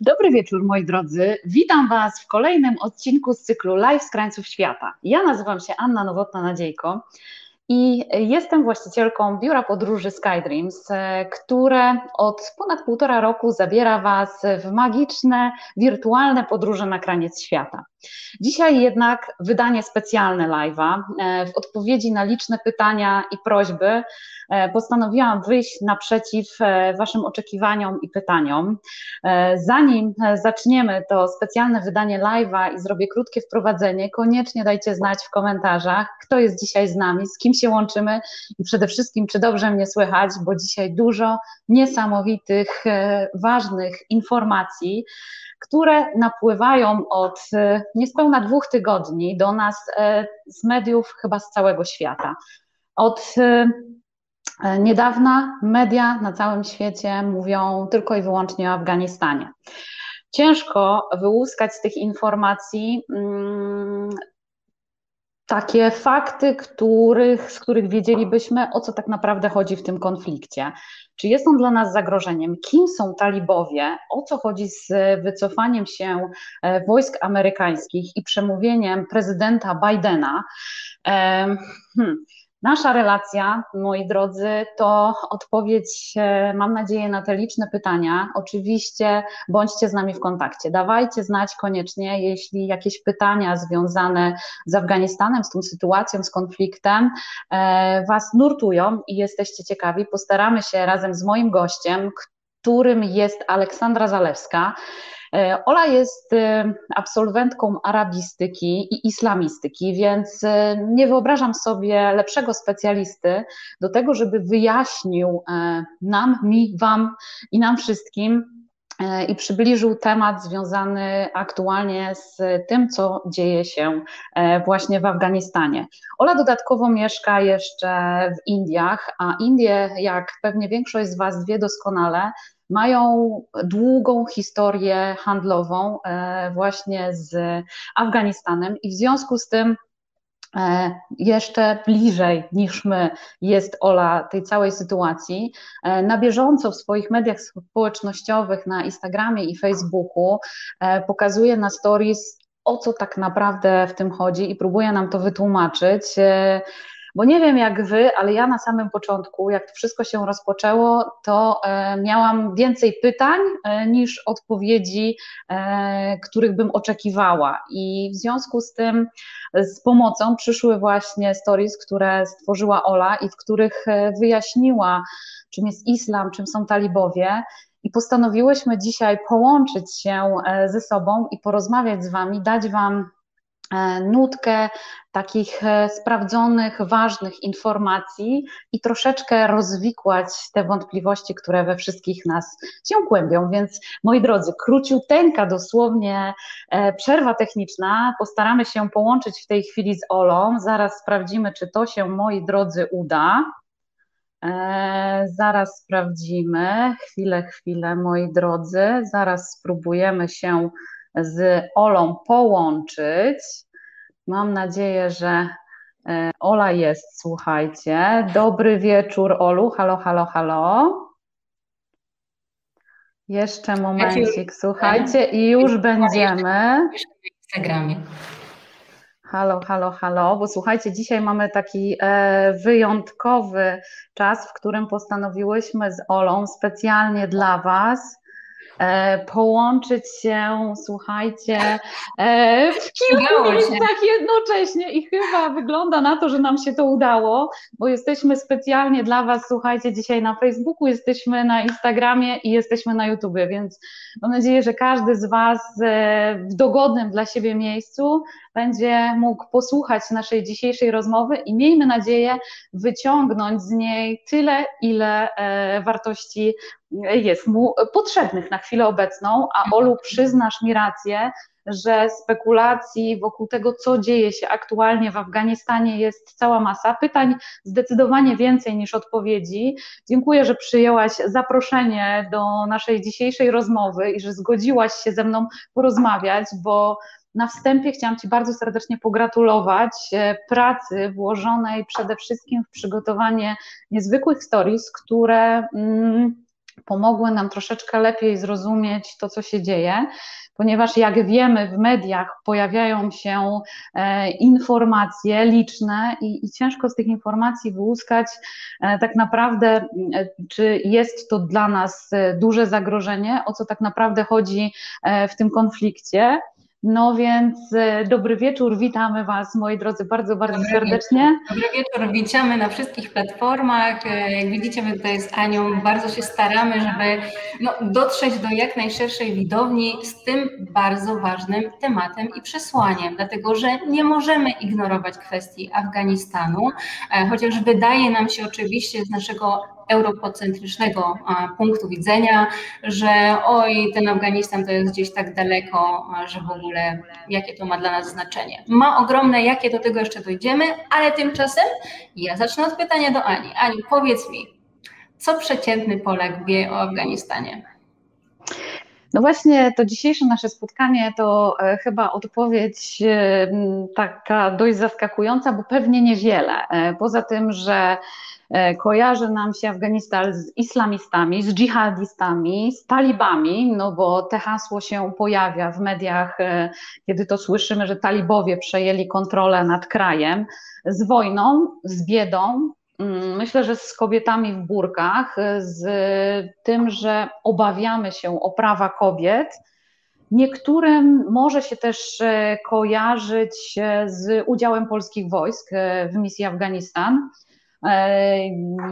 Dobry wieczór, moi drodzy. Witam Was w kolejnym odcinku z cyklu Live z krańców świata. Ja nazywam się Anna Nowotna-Nadziejko i jestem właścicielką biura podróży SkyDreams, które od ponad półtora roku zabiera Was w magiczne, wirtualne podróże na kraniec świata. Dzisiaj jednak wydanie specjalne live'a. W odpowiedzi na liczne pytania i prośby E, postanowiłam wyjść naprzeciw e, Waszym oczekiwaniom i pytaniom. E, zanim zaczniemy to specjalne wydanie live'a i zrobię krótkie wprowadzenie, koniecznie dajcie znać w komentarzach, kto jest dzisiaj z nami, z kim się łączymy i przede wszystkim, czy dobrze mnie słychać, bo dzisiaj dużo niesamowitych, ważnych informacji które napływają od niespełna dwóch tygodni do nas z mediów chyba z całego świata. Od E, niedawna media na całym świecie mówią tylko i wyłącznie o Afganistanie. Ciężko wyłuskać z tych informacji mm, takie fakty, których, z których wiedzielibyśmy, o co tak naprawdę chodzi w tym konflikcie. Czy jest on dla nas zagrożeniem? Kim są talibowie? O co chodzi z wycofaniem się e, wojsk amerykańskich i przemówieniem prezydenta Bidena? Hmm. Nasza relacja, moi drodzy, to odpowiedź, e, mam nadzieję, na te liczne pytania. Oczywiście bądźcie z nami w kontakcie. Dawajcie znać koniecznie, jeśli jakieś pytania związane z Afganistanem, z tą sytuacją, z konfliktem e, Was nurtują i jesteście ciekawi. Postaramy się razem z moim gościem, którym jest Aleksandra Zalewska, Ola jest e, absolwentką arabistyki i islamistyki, więc e, nie wyobrażam sobie lepszego specjalisty do tego, żeby wyjaśnił nam, mi, Wam i nam wszystkim i przybliżył temat związany aktualnie z tym, co dzieje się właśnie w Afganistanie. Ola dodatkowo mieszka jeszcze w Indiach, a Indie, jak pewnie większość z Was wie doskonale, mają długą historię handlową e, właśnie z Afganistanem i w związku z tym e, jeszcze bliżej niż my jest Ola tej całej sytuacji. E, na bieżąco w swoich mediach społecznościowych, na Instagramie i Facebooku pokazuje na stories, o co tak naprawdę w tym chodzi i próbuje nam to wytłumaczyć. Bo nie wiem jak wy, ale ja na samym początku, jak to wszystko się rozpoczęło, to e, miałam więcej pytań e, niż odpowiedzi, e, których bym oczekiwała. I w związku z tym z pomocą przyszły właśnie stories, które stworzyła Ola i w których wyjaśniła, czym jest islam, czym są talibowie. I postanowiłyśmy dzisiaj połączyć się ze sobą i porozmawiać z Wami, dać Wam nutkę takich e, sprawdzonych, ważnych informacji i troszeczkę rozwikłać te wątpliwości, które we wszystkich nas się kłębią. Więc moi drodzy, króciuteńka dosłownie e, przerwa techniczna. Postaramy się połączyć w tej chwili z Olą. Zaraz sprawdzimy, czy to się, moi drodzy, uda. Zaraz sprawdzimy. Chwilę, chwilę, moi drodzy. Zaraz spróbujemy się z Olą połączyć. Mam nadzieję, że e, Ola jest, słuchajcie. Dobry wieczór, Olu. Halo, halo, halo. Jeszcze momencik, słuchajcie, i już będziemy. Na Instagramie. Halo, halo, halo, bo słuchajcie, dzisiaj mamy taki e, wyjątkowy czas, w którym postanowiłyśmy z Olą specjalnie dla Was połączyć się, słuchajcie, e, w kilku miejscach jednocześnie i chyba wygląda na to, że nam się to udało, bo jesteśmy specjalnie dla Was, słuchajcie, dzisiaj na Facebooku, jesteśmy na Instagramie i jesteśmy na YouTubie, więc mam nadzieję, że każdy z Was e, w dogodnym dla siebie miejscu będzie mógł posłuchać naszej dzisiejszej rozmowy i miejmy nadzieję wyciągnąć z niej tyle, ile wartości jest mu potrzebnych na chwilę obecną, a mhm. Olu, przyznasz mi rację, że spekulacji wokół tego, co dzieje się aktualnie w Afganistanie, jest cała masa. Pytań zdecydowanie więcej niż odpowiedzi. Dziękuję, że przyjęłaś zaproszenie do naszej dzisiejszej rozmowy i że zgodziłaś się ze mną porozmawiać, bo na wstępie chciałam Ci bardzo serdecznie pogratulować e, pracy włożonej przede wszystkim w przygotowanie niezwykłych stories, które. Mm, pomogły nam troszeczkę lepiej zrozumieć to, co się dzieje ponieważ jak wiemy, w mediach pojawiają się e, informacje liczne i, i ciężko z tych informacji wyłuskać e, tak naprawdę, e, czy jest to dla nas duże zagrożenie, o co tak naprawdę chodzi w tym konflikcie. No więc e, dobry wieczór, witamy Was moi drodzy bardzo, bardzo dobry serdecznie. Wieczór. Dobry wieczór, witamy na wszystkich platformach. E, jak widzicie, my tutaj z Anią bardzo się staramy, żeby no, dotrzeć do jak najszerszej widowni z tym bardzo ważnym tematem i przesłaniem, dlatego że nie możemy ignorować kwestii Afganistanu, e, chociaż wydaje nam się oczywiście z naszego europocentrycznego punktu widzenia, że oj, ten Afganistan to jest gdzieś tak daleko, że w ogóle jakie to ma dla nas znaczenie. Ma ogromne, jakie do tego jeszcze dojdziemy, ale tymczasem ja zacznę od pytania do Ani. Ani, powiedz mi, co przeciętny Polak wie o Afganistanie? No właśnie to dzisiejsze nasze spotkanie to e, chyba odpowiedź e, taka dość zaskakująca, bo pewnie niewiele. E, poza tym, że kojarzy nam się Afganistan z islamistami, z dżihadistami, z talibami, no bo te hasło się pojawia w mediach, e, kiedy to słyszymy, że talibowie przejęli kontrolę nad krajem, z wojną, z biedą, mm, Myślę, że z kobietami w burkach, z tym, że obawiamy się o prawa kobiet. Niektórym może się też e, kojarzyć z udziałem polskich wojsk w misji Afganistan. E,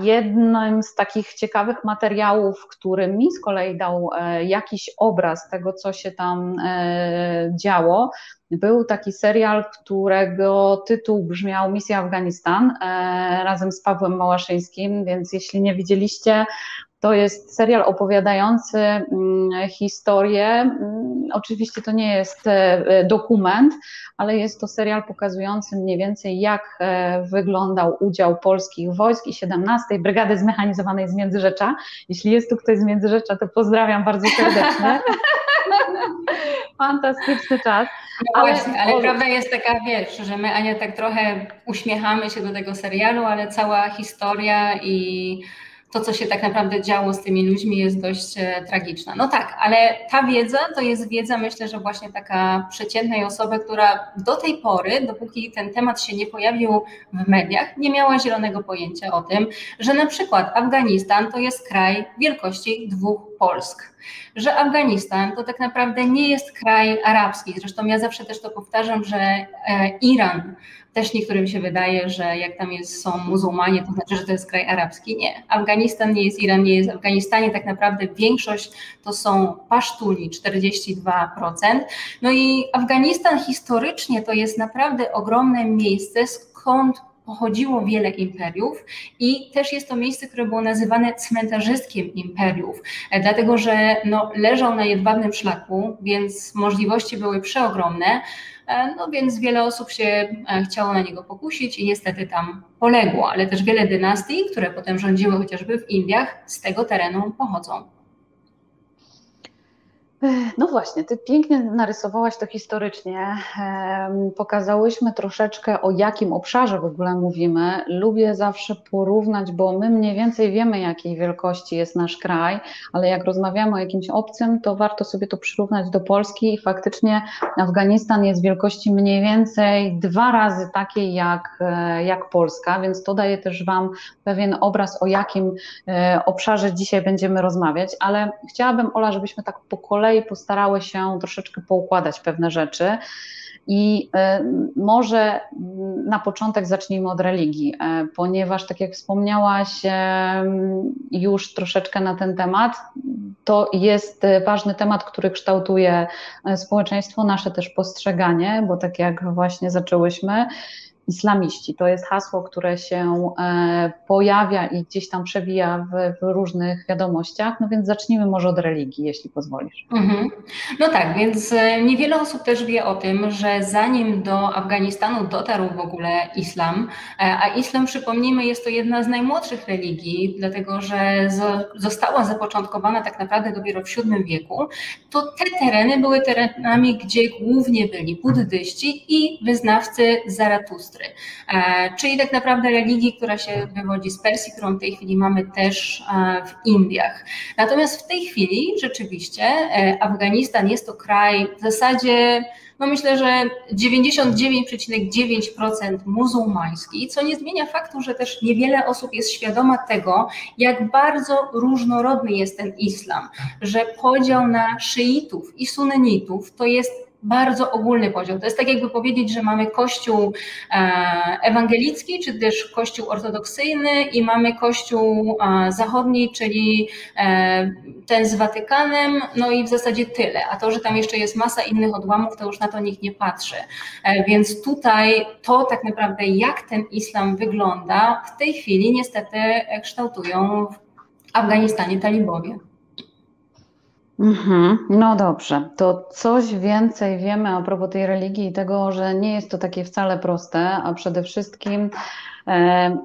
jednym z takich ciekawych materiałów, który mi z kolei dał e, jakiś obraz tego, co się tam e, działo, był taki serial, którego tytuł brzmiał Misja Afganistan razem z Pawłem Małaszyńskim, więc jeśli nie widzieliście, to jest serial opowiadający mm, historię. Mm, oczywiście to nie jest e, dokument, ale jest to serial pokazujący mniej więcej, jak e, wyglądał udział polskich wojsk i 17 Brygady Zmechanizowanej z Międzyrzecza. Jeśli jest tu ktoś z Międzyrzecza, to pozdrawiam bardzo serdecznie. Fantastyczny czas. No ale, właśnie, ale prawda jest taka, wiesz, że my Ania tak trochę uśmiechamy się do tego serialu, ale cała historia i to, co się tak naprawdę działo z tymi ludźmi, jest dość e, tragiczna. No tak, ale ta wiedza to jest wiedza, myślę, że właśnie taka przeciętnej osoby, która do tej pory, dopóki ten temat się nie pojawił w mediach, nie miała zielonego pojęcia o tym, że na przykład Afganistan to jest kraj wielkości dwóch Polsk. Że Afganistan to tak naprawdę nie jest kraj arabski. Zresztą ja zawsze też to powtarzam, że e, Iran też niektórym się wydaje, że jak tam jest, są muzułmanie, to znaczy, że to jest kraj arabski. Nie. Afganistan nie jest Iran, nie jest Afganistanie. Tak naprawdę większość to są pasztuni, 42%. No i Afganistan historycznie to jest naprawdę ogromne miejsce, skąd pochodziło wiele imperiów i też jest to miejsce, które było nazywane cmentarzystkiem imperiów, e, dlatego że no, leżał na jedwabnym szlaku, więc możliwości były przeogromne, no więc wiele osób się e, chciało na niego pokusić i niestety tam poległo, ale też wiele dynastii, które potem rządziły chociażby w Indiach, z tego terenu pochodzą. No właśnie, ty pięknie narysowałaś to historycznie. Pokazałyśmy troszeczkę o jakim obszarze w ogóle mówimy. Lubię zawsze porównać, bo my mniej więcej wiemy, jakiej wielkości jest nasz kraj, ale jak rozmawiamy o jakimś obcym, to warto sobie to przyrównać do Polski i faktycznie Afganistan jest wielkości mniej więcej dwa razy takiej jak, e, jak Polska, więc to daje też Wam pewien obraz, o jakim e, obszarze dzisiaj będziemy rozmawiać, ale chciałabym, Ola, żebyśmy tak po kolei kolei postarały się troszeczkę poukładać pewne rzeczy. I e, może na początek zacznijmy od religii, e, ponieważ, tak jak wspomniałaś e, już troszeczkę na ten temat, to jest ważny temat, który kształtuje społeczeństwo, nasze też postrzeganie, bo tak jak właśnie zaczęłyśmy, islamiści. To jest hasło, które się e, pojawia i gdzieś tam przewija w, w różnych wiadomościach. No więc zacznijmy może od religii, jeśli pozwolisz. Mhm. No tak, więc e, niewiele osób też wie o tym, że zanim do Afganistanu dotarł w ogóle islam, e, a islam, przypomnijmy, jest to jedna z najmłodszych religii, dlatego że została zapoczątkowana tak naprawdę dopiero w VII wieku, to te tereny były terenami, gdzie głównie byli buddyści i wyznawcy Zaratustry. Zoroastry, czyli tak naprawdę religii, która się wywodzi z Persji, którą w tej chwili mamy też w Indiach. Natomiast w tej chwili rzeczywiście Afganistan jest to kraj w zasadzie no myślę, że 99,9% muzułmański, co nie zmienia faktu, że też niewiele osób jest świadoma tego, jak bardzo różnorodny jest ten islam, że podział na szyitów i sunnitów to jest bardzo ogólny podział. To jest tak jakby powiedzieć, że mamy kościół e, ewangelicki, czy też kościół ortodoksyjny i mamy kościół e, zachodni, czyli e, ten z Watykanem, no i w zasadzie tyle. A to, że tam jeszcze jest masa innych odłamów, to już na to nikt nie patrzy. Więc tutaj to tak naprawdę, jak ten islam wygląda, w tej chwili niestety kształtują w Afganistanie talibowie. Mhm. No dobrze, to coś więcej wiemy a propos tej religii i tego, że nie jest to takie wcale proste, a przede wszystkim e,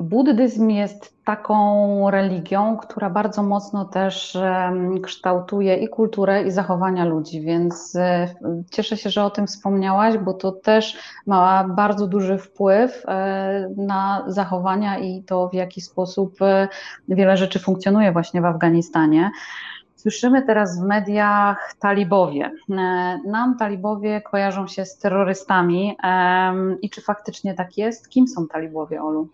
buddyzm jest taką religią, która bardzo mocno też e, kształtuje i kulturę, i zachowania ludzi, więc e, cieszę się, że o tym wspomniałaś, bo to też ma bardzo duży wpływ e, na zachowania i to, w jaki sposób e, wiele rzeczy funkcjonuje właśnie w Afganistanie. Słyszymy teraz w mediach talibowie. E, nam talibowie kojarzą się z terrorystami. I czy faktycznie tak jest? Kim są talibowie, Olu?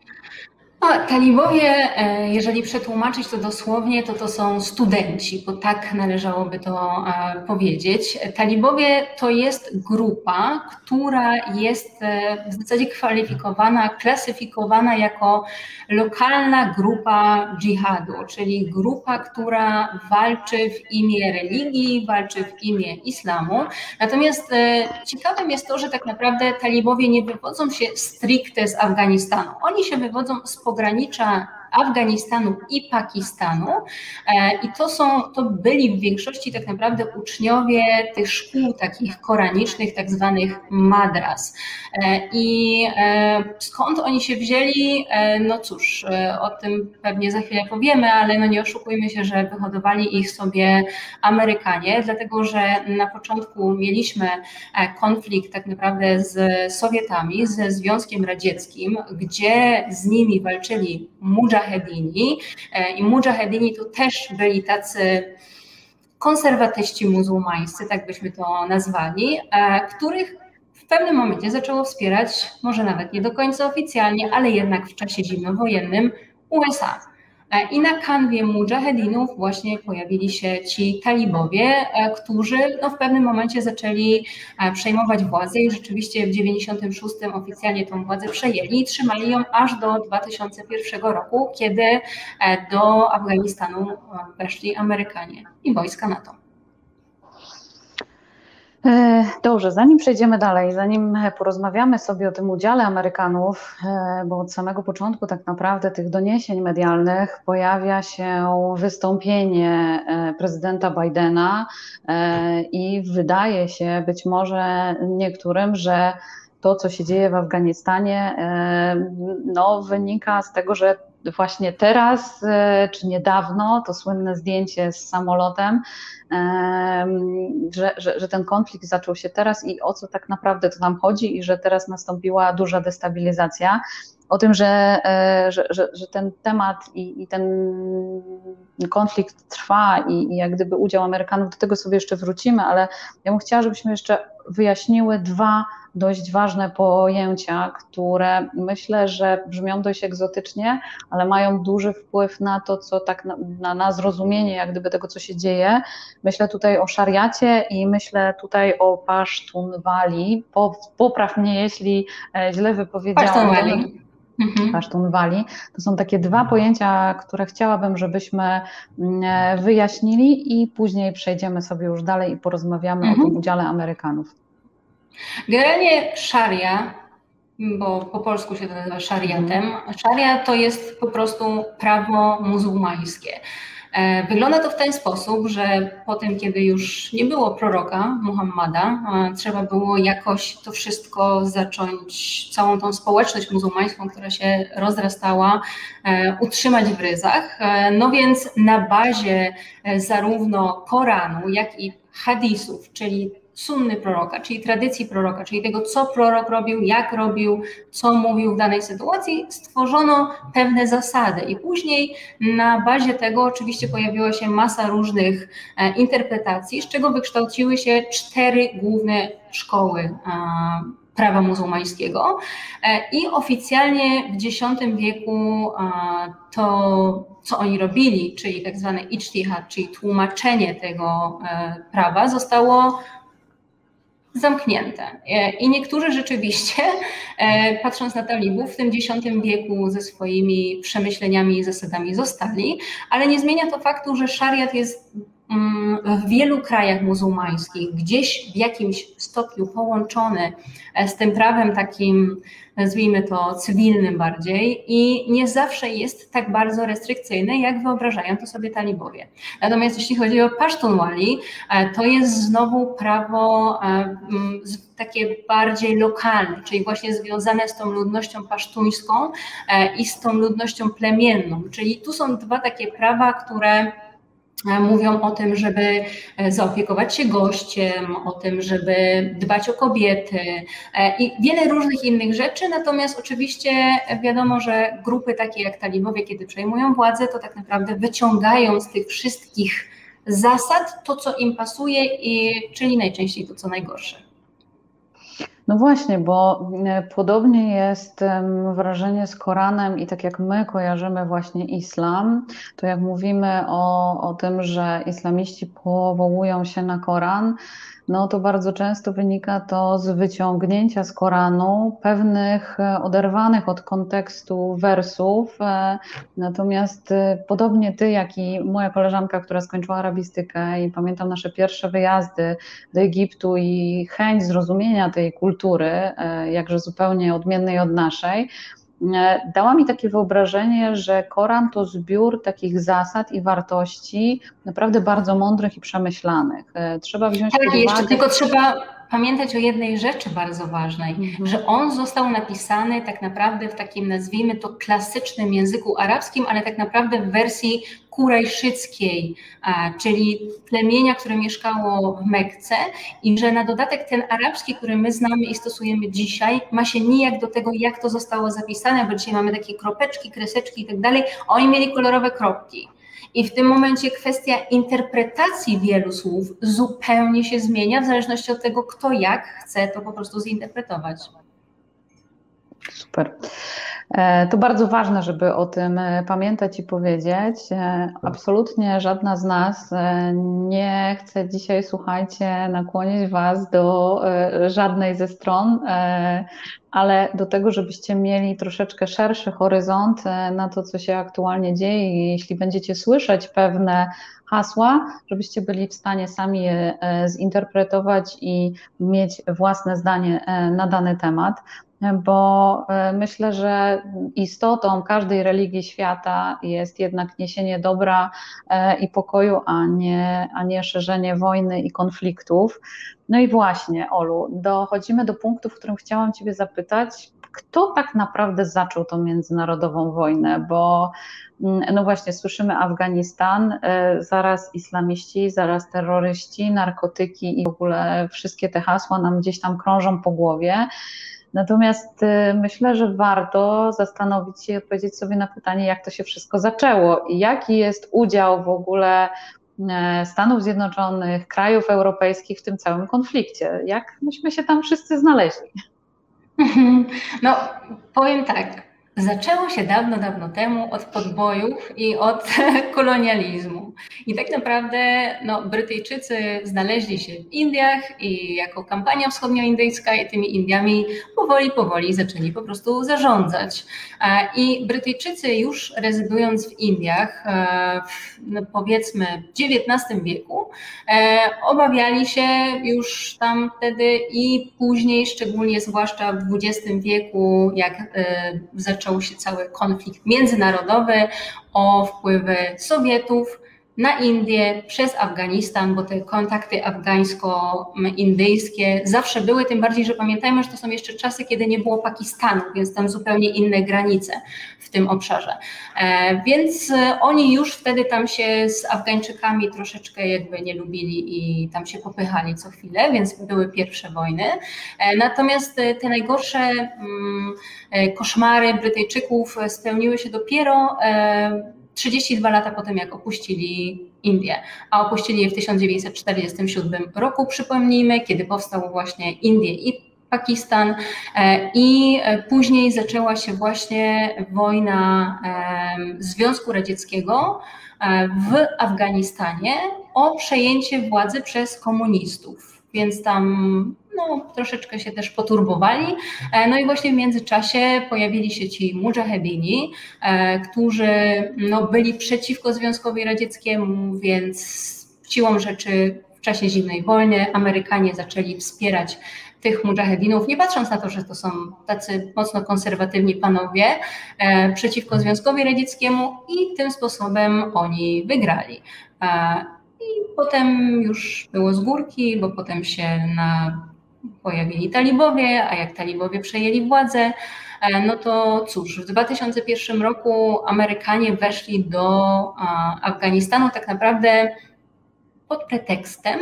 A, talibowie, e, jeżeli przetłumaczyć to dosłownie, to to są studenci, bo tak należałoby to e, powiedzieć. Talibowie to jest grupa, która jest e, w zasadzie kwalifikowana, klasyfikowana jako lokalna grupa dżihadu, czyli grupa, która walczy w imię religii, walczy w imię islamu. Natomiast ciekawym jest to, że tak naprawdę talibowie nie wywodzą się stricte z Afganistanu. Oni się wywodzą z pogranicza Afganistanu i Pakistanu. E, I to są, to byli w większości tak naprawdę uczniowie tych szkół takich koranicznych, tak zwanych madras. E, I e, skąd oni się wzięli? No cóż, o tym pewnie za chwilę powiemy, ale no nie oszukujmy się, że wyhodowali ich sobie Amerykanie, dlatego że na początku mieliśmy konflikt tak naprawdę z Sowietami, ze Związkiem Radzieckim, gdzie z nimi walczyli mujahedini, mujahedini e, i mujahedini to też byli tacy konserwatyści muzułmańscy, tak byśmy to nazwali, e, których w pewnym momencie zaczęło wspierać, może nawet nie do końca oficjalnie, ale jednak w czasie zimnowojennym USA. E, I na kanwie mujahedinów właśnie pojawili się ci talibowie, e, którzy no, w pewnym momencie zaczęli e, przejmować władzę i rzeczywiście w 96 oficjalnie tą władzę przejęli i trzymali ją aż do 2001 roku, kiedy do Afganistanu weszli Amerykanie i wojska NATO. E, dobrze, zanim przejdziemy dalej, zanim porozmawiamy sobie o tym udziale Amerykanów, e, bo od samego początku tak naprawdę tych doniesień medialnych pojawia się wystąpienie e, prezydenta Bidena i wydaje się być może niektórym, że to, co się dzieje w Afganistanie, no, wynika z tego, że właśnie teraz, czy niedawno, to słynne zdjęcie z samolotem, że, że, że ten konflikt zaczął się teraz i o co tak naprawdę to nam chodzi i że teraz nastąpiła duża destabilizacja. O tym, że, e, że, że, że ten temat i, i ten konflikt trwa i, i jak gdyby udział Amerykanów, do tego sobie jeszcze wrócimy, ale ja bym chciała, żebyśmy jeszcze wyjaśniły dwa dość ważne pojęcia, które myślę, że brzmią dość egzotycznie, ale mają duży wpływ na to, co tak na, na, na zrozumienie jak gdyby tego, co się dzieje. Myślę tutaj o szariacie i myślę tutaj o Pasztunwali. Popraw mnie, jeśli e, źle wypowiedziałam. Pasztunwali. Mhm. Pasztunwali. To są takie dwa pojęcia, które chciałabym, żebyśmy mm, e, wyjaśnili i później przejdziemy sobie już dalej i porozmawiamy mhm. o tym udziale Amerykanów. Generalnie szaria, bo po polsku się to nazywa szariatem, szaria to jest po prostu prawo muzułmańskie. E, wygląda to w ten sposób, że po tym, kiedy już nie było proroka Muhammada, e, trzeba było jakoś to wszystko zacząć, całą tą społeczność muzułmańską, która się rozrastała, e, utrzymać w ryzach. No więc na bazie zarówno Koranu, jak i hadisów, czyli sunny proroka, czyli tradycji proroka, czyli tego, co prorok robił, jak robił, co mówił w danej sytuacji, stworzono pewne zasady. I później na bazie tego oczywiście pojawiła się masa różnych e, interpretacji, z czego wykształciły się cztery główne szkoły e, prawa muzułmańskiego. E, i oficjalnie w X wieku to, co oni robili, czyli tak zwany ijtihad, czyli tłumaczenie tego prawa, zostało zamknięte. E, I niektórzy rzeczywiście, e, patrząc na talibów, w tym X wieku ze swoimi przemyśleniami i zasadami zostali, ale nie zmienia to faktu, że szariat jest w wielu krajach muzułmańskich gdzieś w jakimś stopniu połączony e, z tym prawem takim nazwijmy to cywilnym bardziej i nie zawsze jest tak bardzo restrykcyjny, jak wyobrażają to sobie talibowie. Natomiast jeśli chodzi o Pasztunwali, e, to jest znowu prawo e, takie bardziej lokalne, czyli właśnie związane z tą ludnością pasztuńską i z tą ludnością plemienną. Czyli tu są dwa takie prawa, które mówią o tym, żeby e, zaopiekować się gościem, o tym, żeby dbać o kobiety e, i wiele różnych innych rzeczy. Natomiast oczywiście wiadomo, że grupy takie jak talibowie, kiedy przejmują władzę, to tak naprawdę wyciągają z tych wszystkich zasad to, co im pasuje, i, czyli najczęściej to, co najgorsze. No właśnie, bo e, podobnie jest wrażenie z Koranem i tak jak my kojarzymy właśnie islam, to jak mówimy o, o tym, że islamiści powołują się na Koran, no to bardzo często wynika to z wyciągnięcia z Koranu pewnych e, oderwanych od kontekstu wersów. E, natomiast e, podobnie ty, jak i moja koleżanka, która skończyła arabistykę i pamiętam nasze pierwsze wyjazdy do Egiptu i chęć zrozumienia tej kultury, jakże zupełnie odmiennej od naszej, dała mi takie wyobrażenie, że Koran to zbiór takich zasad i wartości naprawdę bardzo mądrych i przemyślanych. E, trzeba wziąć tak, pod uwagę... jeszcze tylko trzeba pamiętać o jednej rzeczy bardzo ważnej, mhm. że on został napisany tak naprawdę w takim, nazwijmy to, klasycznym języku arabskim, ale tak naprawdę w wersji kurajszyckiej, czyli plemienia, które mieszkało w Mekce i że na dodatek ten arabski, który my znamy i stosujemy dzisiaj, ma się nijak do tego, jak to zostało zapisane, bo dzisiaj mamy takie kropeczki, kreseczki i tak dalej, oni mieli kolorowe kropki. I w tym momencie kwestia interpretacji wielu słów zupełnie się zmienia w zależności od tego, kto jak chce to po prostu zinterpretować. Super. E, to bardzo ważne, żeby o tym e, pamiętać i powiedzieć. E, absolutnie żadna z nas nie chce dzisiaj, słuchajcie, nakłonić Was do żadnej ze stron, ale do tego, żebyście mieli troszeczkę szerszy horyzont na to, co się aktualnie dzieje. I jeśli będziecie słyszeć pewne hasła, żebyście byli w stanie sami je zinterpretować i mieć własne zdanie na dany temat bo e, myślę, że istotą każdej religii świata jest jednak niesienie dobra e, i pokoju, a nie, a nie szerzenie wojny i konfliktów. No i właśnie, Olu, dochodzimy do punktu, w którym chciałam Ciebie zapytać, kto tak naprawdę zaczął tą międzynarodową wojnę, bo mm, no właśnie słyszymy Afganistan, e, zaraz islamiści, zaraz terroryści, narkotyki i w ogóle wszystkie te hasła nam gdzieś tam krążą po głowie. Natomiast y, myślę, że warto zastanowić się i odpowiedzieć sobie na pytanie, jak to się wszystko zaczęło i jaki jest udział w ogóle e, Stanów Zjednoczonych, krajów europejskich w tym całym konflikcie. Jak myśmy się tam wszyscy znaleźli? No, powiem tak. Zaczęło się dawno, dawno temu od podbojów i od kolonializmu. I tak naprawdę no, Brytyjczycy znaleźli się w Indiach i jako kampania wschodnioindyjska i tymi Indiami powoli, powoli zaczęli po prostu zarządzać. I Brytyjczycy już rezydując w Indiach, e, w, no, powiedzmy w XIX wieku, e, obawiali się już tam wtedy i później, szczególnie zwłaszcza w XX wieku, jak e, zaczęło się cały konflikt międzynarodowy o wpływy Sowietów na Indię, przez Afganistan, bo te kontakty afgańsko-indyjskie zawsze były, tym bardziej, że pamiętajmy, że to są jeszcze czasy, kiedy nie było Pakistanu, więc tam zupełnie inne granice w tym obszarze. E, więc oni już wtedy tam się z Afgańczykami troszeczkę jakby nie lubili i tam się popychali co chwilę, więc były pierwsze wojny. E, natomiast te najgorsze mm, koszmary Brytyjczyków spełniły się dopiero 32 lata po tym, jak opuścili Indię, a opuścili je w 1947 roku, przypomnijmy, kiedy powstał właśnie Indie i Pakistan e, i e, później zaczęła się właśnie wojna Związku Radzieckiego e, w Afganistanie o przejęcie władzy przez komunistów. Więc tam no, troszeczkę się też poturbowali. E, no i właśnie w międzyczasie pojawili się ci mujahedini, e, którzy no, byli przeciwko Związkowi Radzieckiemu, więc siłą rzeczy w czasie zimnej wojny Amerykanie zaczęli wspierać tych mujahedinów, nie patrząc na to, że to są tacy mocno konserwatywni panowie e, przeciwko Związkowi Radzieckiemu i tym sposobem oni wygrali. I potem już było z górki, bo potem się na pojawili talibowie, a jak talibowie przejęli władzę, e, no to cóż, w 2001 roku Amerykanie weszli do Afganistanu tak naprawdę pod pretekstem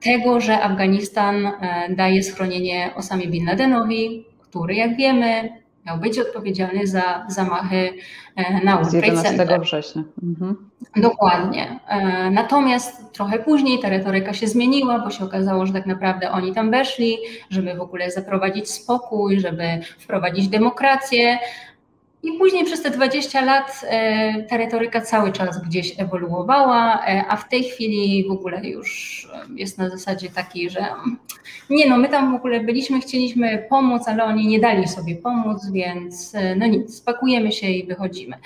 tego, że Afganistan e, daje schronienie Osamie Bin Ladenowi, który, jak wiemy, miał być odpowiedzialny za zamachy e, na World 11 września. Mhm. Dokładnie. E, natomiast trochę później ta retoryka się zmieniła, bo się okazało, że tak naprawdę oni tam weszli, żeby w ogóle zaprowadzić spokój, żeby wprowadzić demokrację, i później przez te 20 lat e, ta retoryka cały czas gdzieś ewoluowała, e, a w tej chwili w ogóle już jest na zasadzie takiej, że nie no, my tam w ogóle byliśmy, chcieliśmy pomóc, ale oni nie dali sobie pomóc, więc e, no nic, spakujemy się i wychodzimy.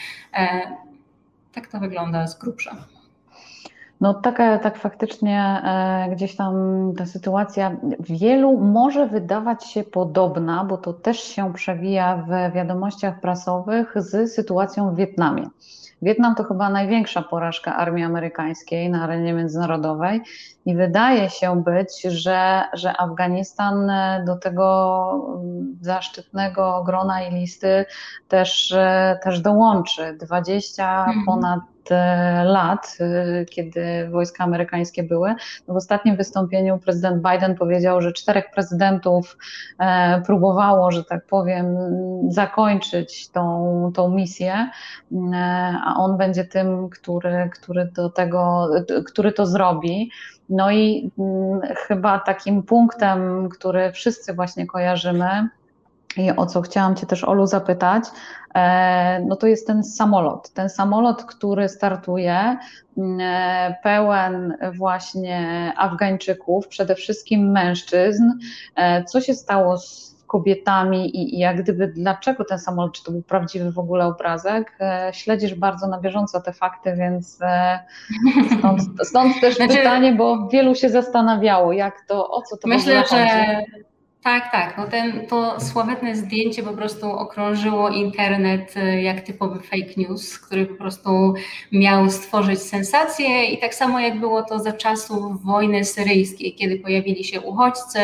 Tak to wygląda z grubsza. No tak, tak faktycznie e, gdzieś tam ta sytuacja wielu może wydawać się podobna, bo to też się przewija w wiadomościach prasowych z sytuacją w Wietnamie. Wietnam to chyba największa porażka armii amerykańskiej na arenie międzynarodowej i wydaje się być, że, że Afganistan do tego zaszczytnego grona i listy też, też dołączy. 20 mhm. ponad E, lat, e, kiedy wojska amerykańskie były. No w ostatnim wystąpieniu prezydent Biden powiedział, że czterech prezydentów e, próbowało, że tak powiem, zakończyć tą, tą misję, a on będzie tym, który, który do tego, który to zrobi. No i mm, chyba takim punktem, który wszyscy właśnie kojarzymy, i o co chciałam Cię też, Olu, zapytać, e, no to jest ten samolot. Ten samolot, który startuje, mm, e, pełen właśnie Afgańczyków, przede wszystkim mężczyzn. E, co się stało z kobietami i, i jak gdyby dlaczego ten samolot, czy to był prawdziwy w ogóle obrazek? Śledzisz bardzo na bieżąco te fakty, więc stąd, stąd też znaczy, pytanie, bo wielu się zastanawiało, jak to, o co to myślę, w ogóle chodzi. Że tak, tak. No ten, to sławetne zdjęcie po prostu okrążyło internet y, jak typowy fake news, który po prostu miał stworzyć sensację i tak samo jak było to za czasów wojny syryjskiej, kiedy pojawili się uchodźcy,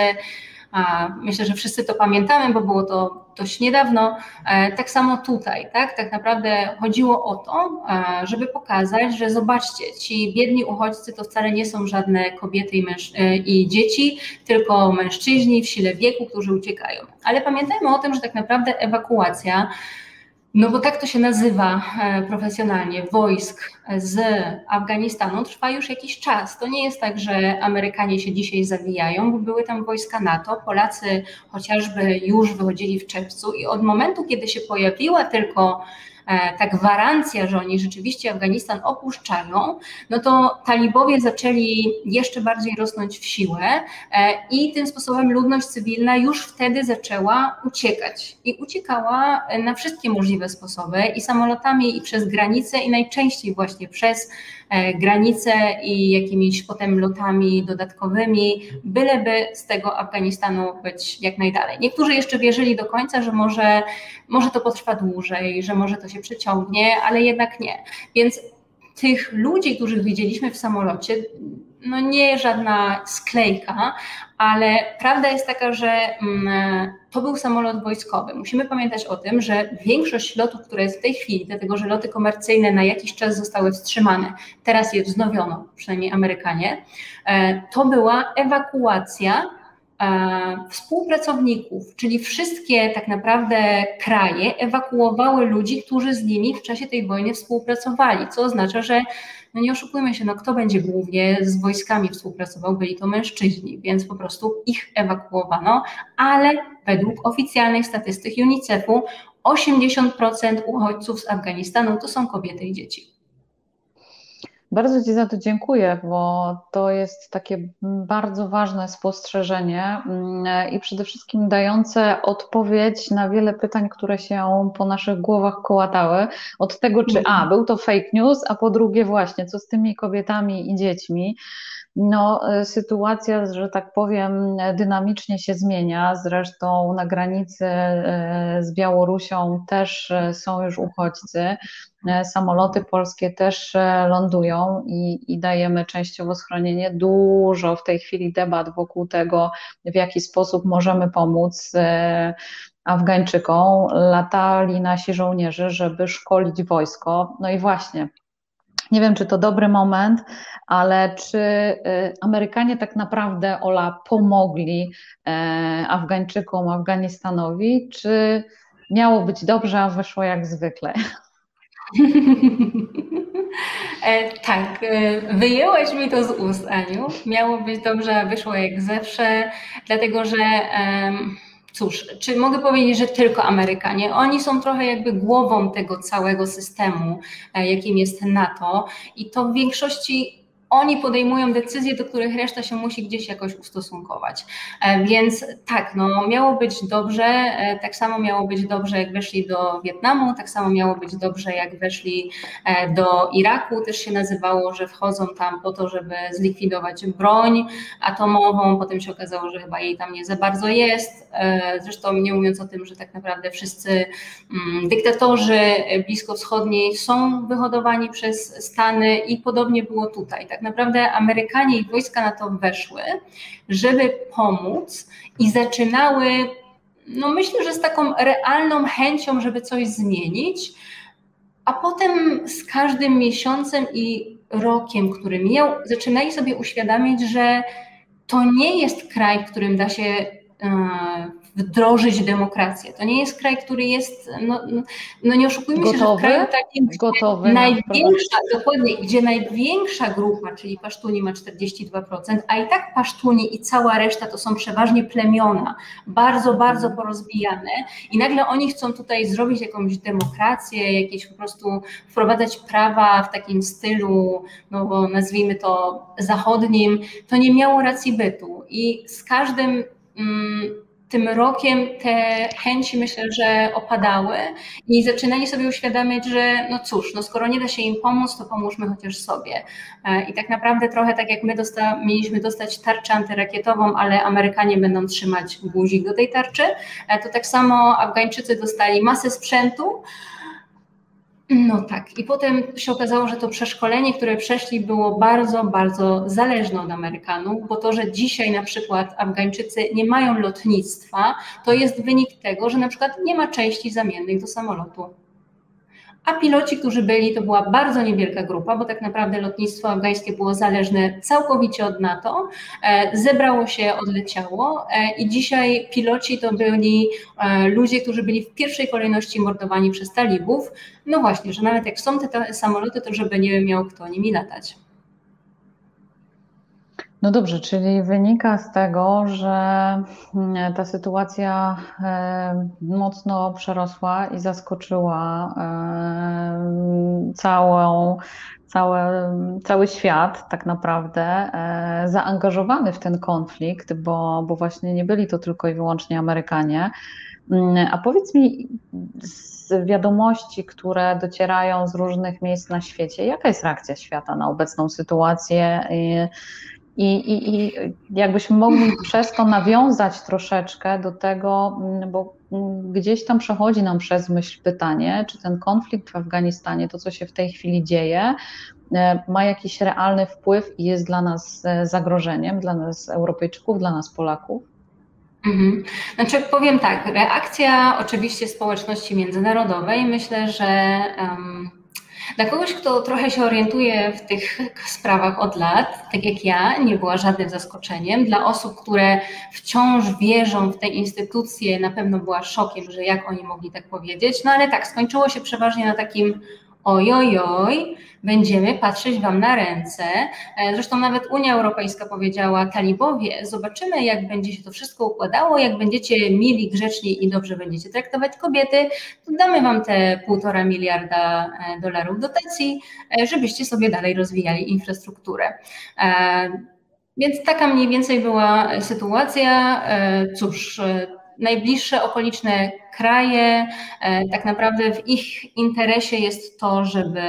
Myślę, że wszyscy to pamiętamy, bo było to dość niedawno. E, tak samo tutaj, tak? Tak naprawdę chodziło o to, e, żeby pokazać, że zobaczcie, ci biedni uchodźcy to wcale nie są żadne kobiety i, e, i dzieci, tylko mężczyźni w sile wieku, którzy uciekają. Ale pamiętajmy o tym, że tak naprawdę ewakuacja no bo tak to się nazywa e, profesjonalnie, wojsk z Afganistanu trwa już jakiś czas. To nie jest tak, że Amerykanie się dzisiaj zawijają, bo były tam wojska NATO, Polacy chociażby już wychodzili w czerwcu i od momentu, kiedy się pojawiła tylko ta gwarancja, że oni rzeczywiście Afganistan opuszczają, no to talibowie zaczęli jeszcze bardziej rosnąć w siłę e, i tym sposobem ludność cywilna już wtedy zaczęła uciekać. I uciekała na wszystkie możliwe sposoby i samolotami, i przez granice, i najczęściej właśnie przez E, granice i jakimiś potem lotami dodatkowymi, byleby z tego Afganistanu być jak najdalej. Niektórzy jeszcze wierzyli do końca, że może, może to potrwa dłużej, że może to się przeciągnie, ale jednak nie. Więc tych ludzi, których widzieliśmy w samolocie, no nie żadna sklejka, ale prawda jest taka, że mm, to był samolot wojskowy. Musimy pamiętać o tym, że większość lotów, które jest w tej chwili, dlatego że loty komercyjne na jakiś czas zostały wstrzymane, teraz je wznowiono, przynajmniej Amerykanie, e, to była ewakuacja współpracowników, czyli wszystkie tak naprawdę kraje ewakuowały ludzi, którzy z nimi w czasie tej wojny współpracowali, co oznacza, że no nie oszukujmy się, no kto będzie głównie z wojskami współpracował, byli to mężczyźni, więc po prostu ich ewakuowano, ale według oficjalnych statystyk UNICEF-u 80% uchodźców z Afganistanu to są kobiety i dzieci. Bardzo Ci za to dziękuję, bo to jest takie bardzo ważne spostrzeżenie mm, i przede wszystkim dające odpowiedź na wiele pytań, które się po naszych głowach kołatały. Od tego, czy A, był to fake news, a po drugie, właśnie, co z tymi kobietami i dziećmi. No, e, sytuacja, że tak powiem, dynamicznie się zmienia. Zresztą na granicy e, z Białorusią też e, są już uchodźcy. Samoloty polskie też lądują i, i dajemy częściowo schronienie. Dużo w tej chwili debat wokół tego, w jaki sposób możemy pomóc. Afgańczykom latali nasi żołnierze, żeby szkolić wojsko. No i właśnie, nie wiem, czy to dobry moment, ale czy y, Amerykanie tak naprawdę, Ola, pomogli e, Afgańczykom, Afganistanowi, czy miało być dobrze, a wyszło jak zwykle? E, tak, e, wyjęłaś mi to z ust, Aniu. Miało być dobrze, a wyszło jak zawsze, dlatego że. Cóż, czy mogę powiedzieć, że tylko Amerykanie? Oni są trochę jakby głową tego całego systemu, e, jakim jest NATO, i to w większości oni podejmują decyzje, do których reszta się musi gdzieś jakoś ustosunkować. E, więc tak, no, miało być dobrze, e, tak samo miało być dobrze, jak weszli do Wietnamu, tak samo miało być dobrze, jak weszli e, do Iraku. Też się nazywało, że wchodzą tam po to, żeby zlikwidować broń atomową. Potem się okazało, że chyba jej tam nie za bardzo jest. Zresztą nie mówiąc o tym, że tak naprawdę wszyscy mm, dyktatorzy bliskowschodniej są wyhodowani przez Stany i podobnie było tutaj. Tak tak naprawdę Amerykanie i wojska na to weszły, żeby pomóc i zaczynały, no myślę, że z taką realną chęcią, żeby coś zmienić, a potem z każdym miesiącem i rokiem, który mijał, zaczynali sobie uświadamiać, że to nie jest kraj, w którym da się e, wdrożyć demokrację. To nie jest kraj, który jest, no, no nie oszukujmy gotowy? się, że w kraju takim, gotowy największa, dokładnie, gdzie największa grupa, czyli Pasztuni ma 42%, a i tak Pasztuni i cała reszta to są przeważnie plemiona, bardzo, bardzo porozbijane i nagle oni chcą tutaj zrobić jakąś demokrację, jakieś po prostu wprowadzać prawa w takim stylu, no bo nazwijmy to zachodnim, to nie miało racji bytu i z każdym mm, tym rokiem te chęci myślę, że opadały i zaczynali sobie uświadamiać, że no cóż, no skoro nie da się im pomóc, to pomóżmy chociaż sobie. E, I tak naprawdę trochę tak jak my dosta mieliśmy dostać tarczę antyrakietową, ale Amerykanie będą trzymać guzik do tej tarczy, e, to tak samo Afgańczycy dostali masę sprzętu, no tak. I potem się okazało, że to przeszkolenie, które przeszli, było bardzo, bardzo zależne od Amerykanów, bo to, że dzisiaj na przykład Afgańczycy nie mają lotnictwa, to jest wynik tego, że na przykład nie ma części zamiennych do samolotu a piloci, którzy byli, to była bardzo niewielka grupa, bo tak naprawdę lotnictwo afgańskie było zależne całkowicie od NATO. E, zebrało się, odleciało e, i dzisiaj piloci to byli e, ludzie, którzy byli w pierwszej kolejności mordowani przez talibów. No właśnie, że nawet jak są te samoloty, to żeby nie miał kto nimi latać. No dobrze, czyli wynika z tego, że mm, ta sytuacja e, mocno przerosła i zaskoczyła e, całą, cały, cały świat tak naprawdę e, zaangażowany w ten konflikt, bo, bo właśnie nie byli to tylko i wyłącznie Amerykanie. Mm, a powiedz mi z wiadomości, które docierają z różnych miejsc na świecie, jaka jest reakcja świata na obecną sytuację? I, i, I jakbyśmy mogli przez to nawiązać troszeczkę do tego, mm, bo mm, gdzieś tam przechodzi nam przez myśl pytanie, czy ten konflikt w Afganistanie, to co się w tej chwili dzieje, ma jakiś realny wpływ i jest dla nas zagrożeniem, dla nas Europejczyków, dla nas Polaków? Mhm. Znaczy powiem tak, reakcja oczywiście społeczności międzynarodowej myślę, że um, dla kogoś, kto trochę się orientuje w tych sprawach od lat, tak jak ja, nie była żadnym zaskoczeniem. Dla osób, które wciąż wierzą w te instytucje, na pewno była szokiem, że jak oni mogli tak powiedzieć. No ale tak, skończyło się przeważnie na takim ojojoj, będziemy patrzeć Wam na ręce. E, zresztą nawet Unia Europejska powiedziała, talibowie, zobaczymy jak będzie się to wszystko układało, jak będziecie mili, grzeczni i dobrze będziecie traktować kobiety, to damy Wam te półtora miliarda e, dolarów dotacji, e, żebyście sobie dalej rozwijali infrastrukturę. Więc taka mniej więcej była sytuacja. Cóż, najbliższe okoliczne kraje, e, tak naprawdę w ich interesie jest to, żeby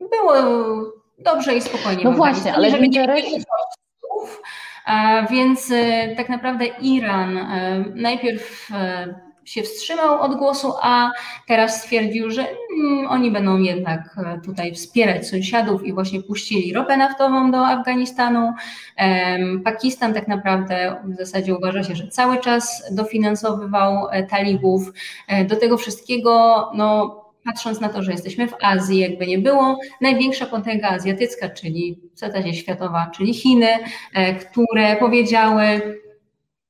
było dobrze i spokojnie. No właśnie, ale żeby interesie... nie więc e, tak naprawdę Iran e, najpierw się wstrzymał od głosu, a teraz stwierdził, że mm, oni będą jednak e, tutaj wspierać sąsiadów i właśnie puścili ropę naftową do Afganistanu. Pakistan tak naprawdę w zasadzie uważa się, że cały czas dofinansowywał e, talibów. E, do tego wszystkiego, no, patrząc na to, że jesteśmy w Azji, jakby nie było, największa potęga azjatycka, czyli w światowa, czyli Chiny, które powiedziały,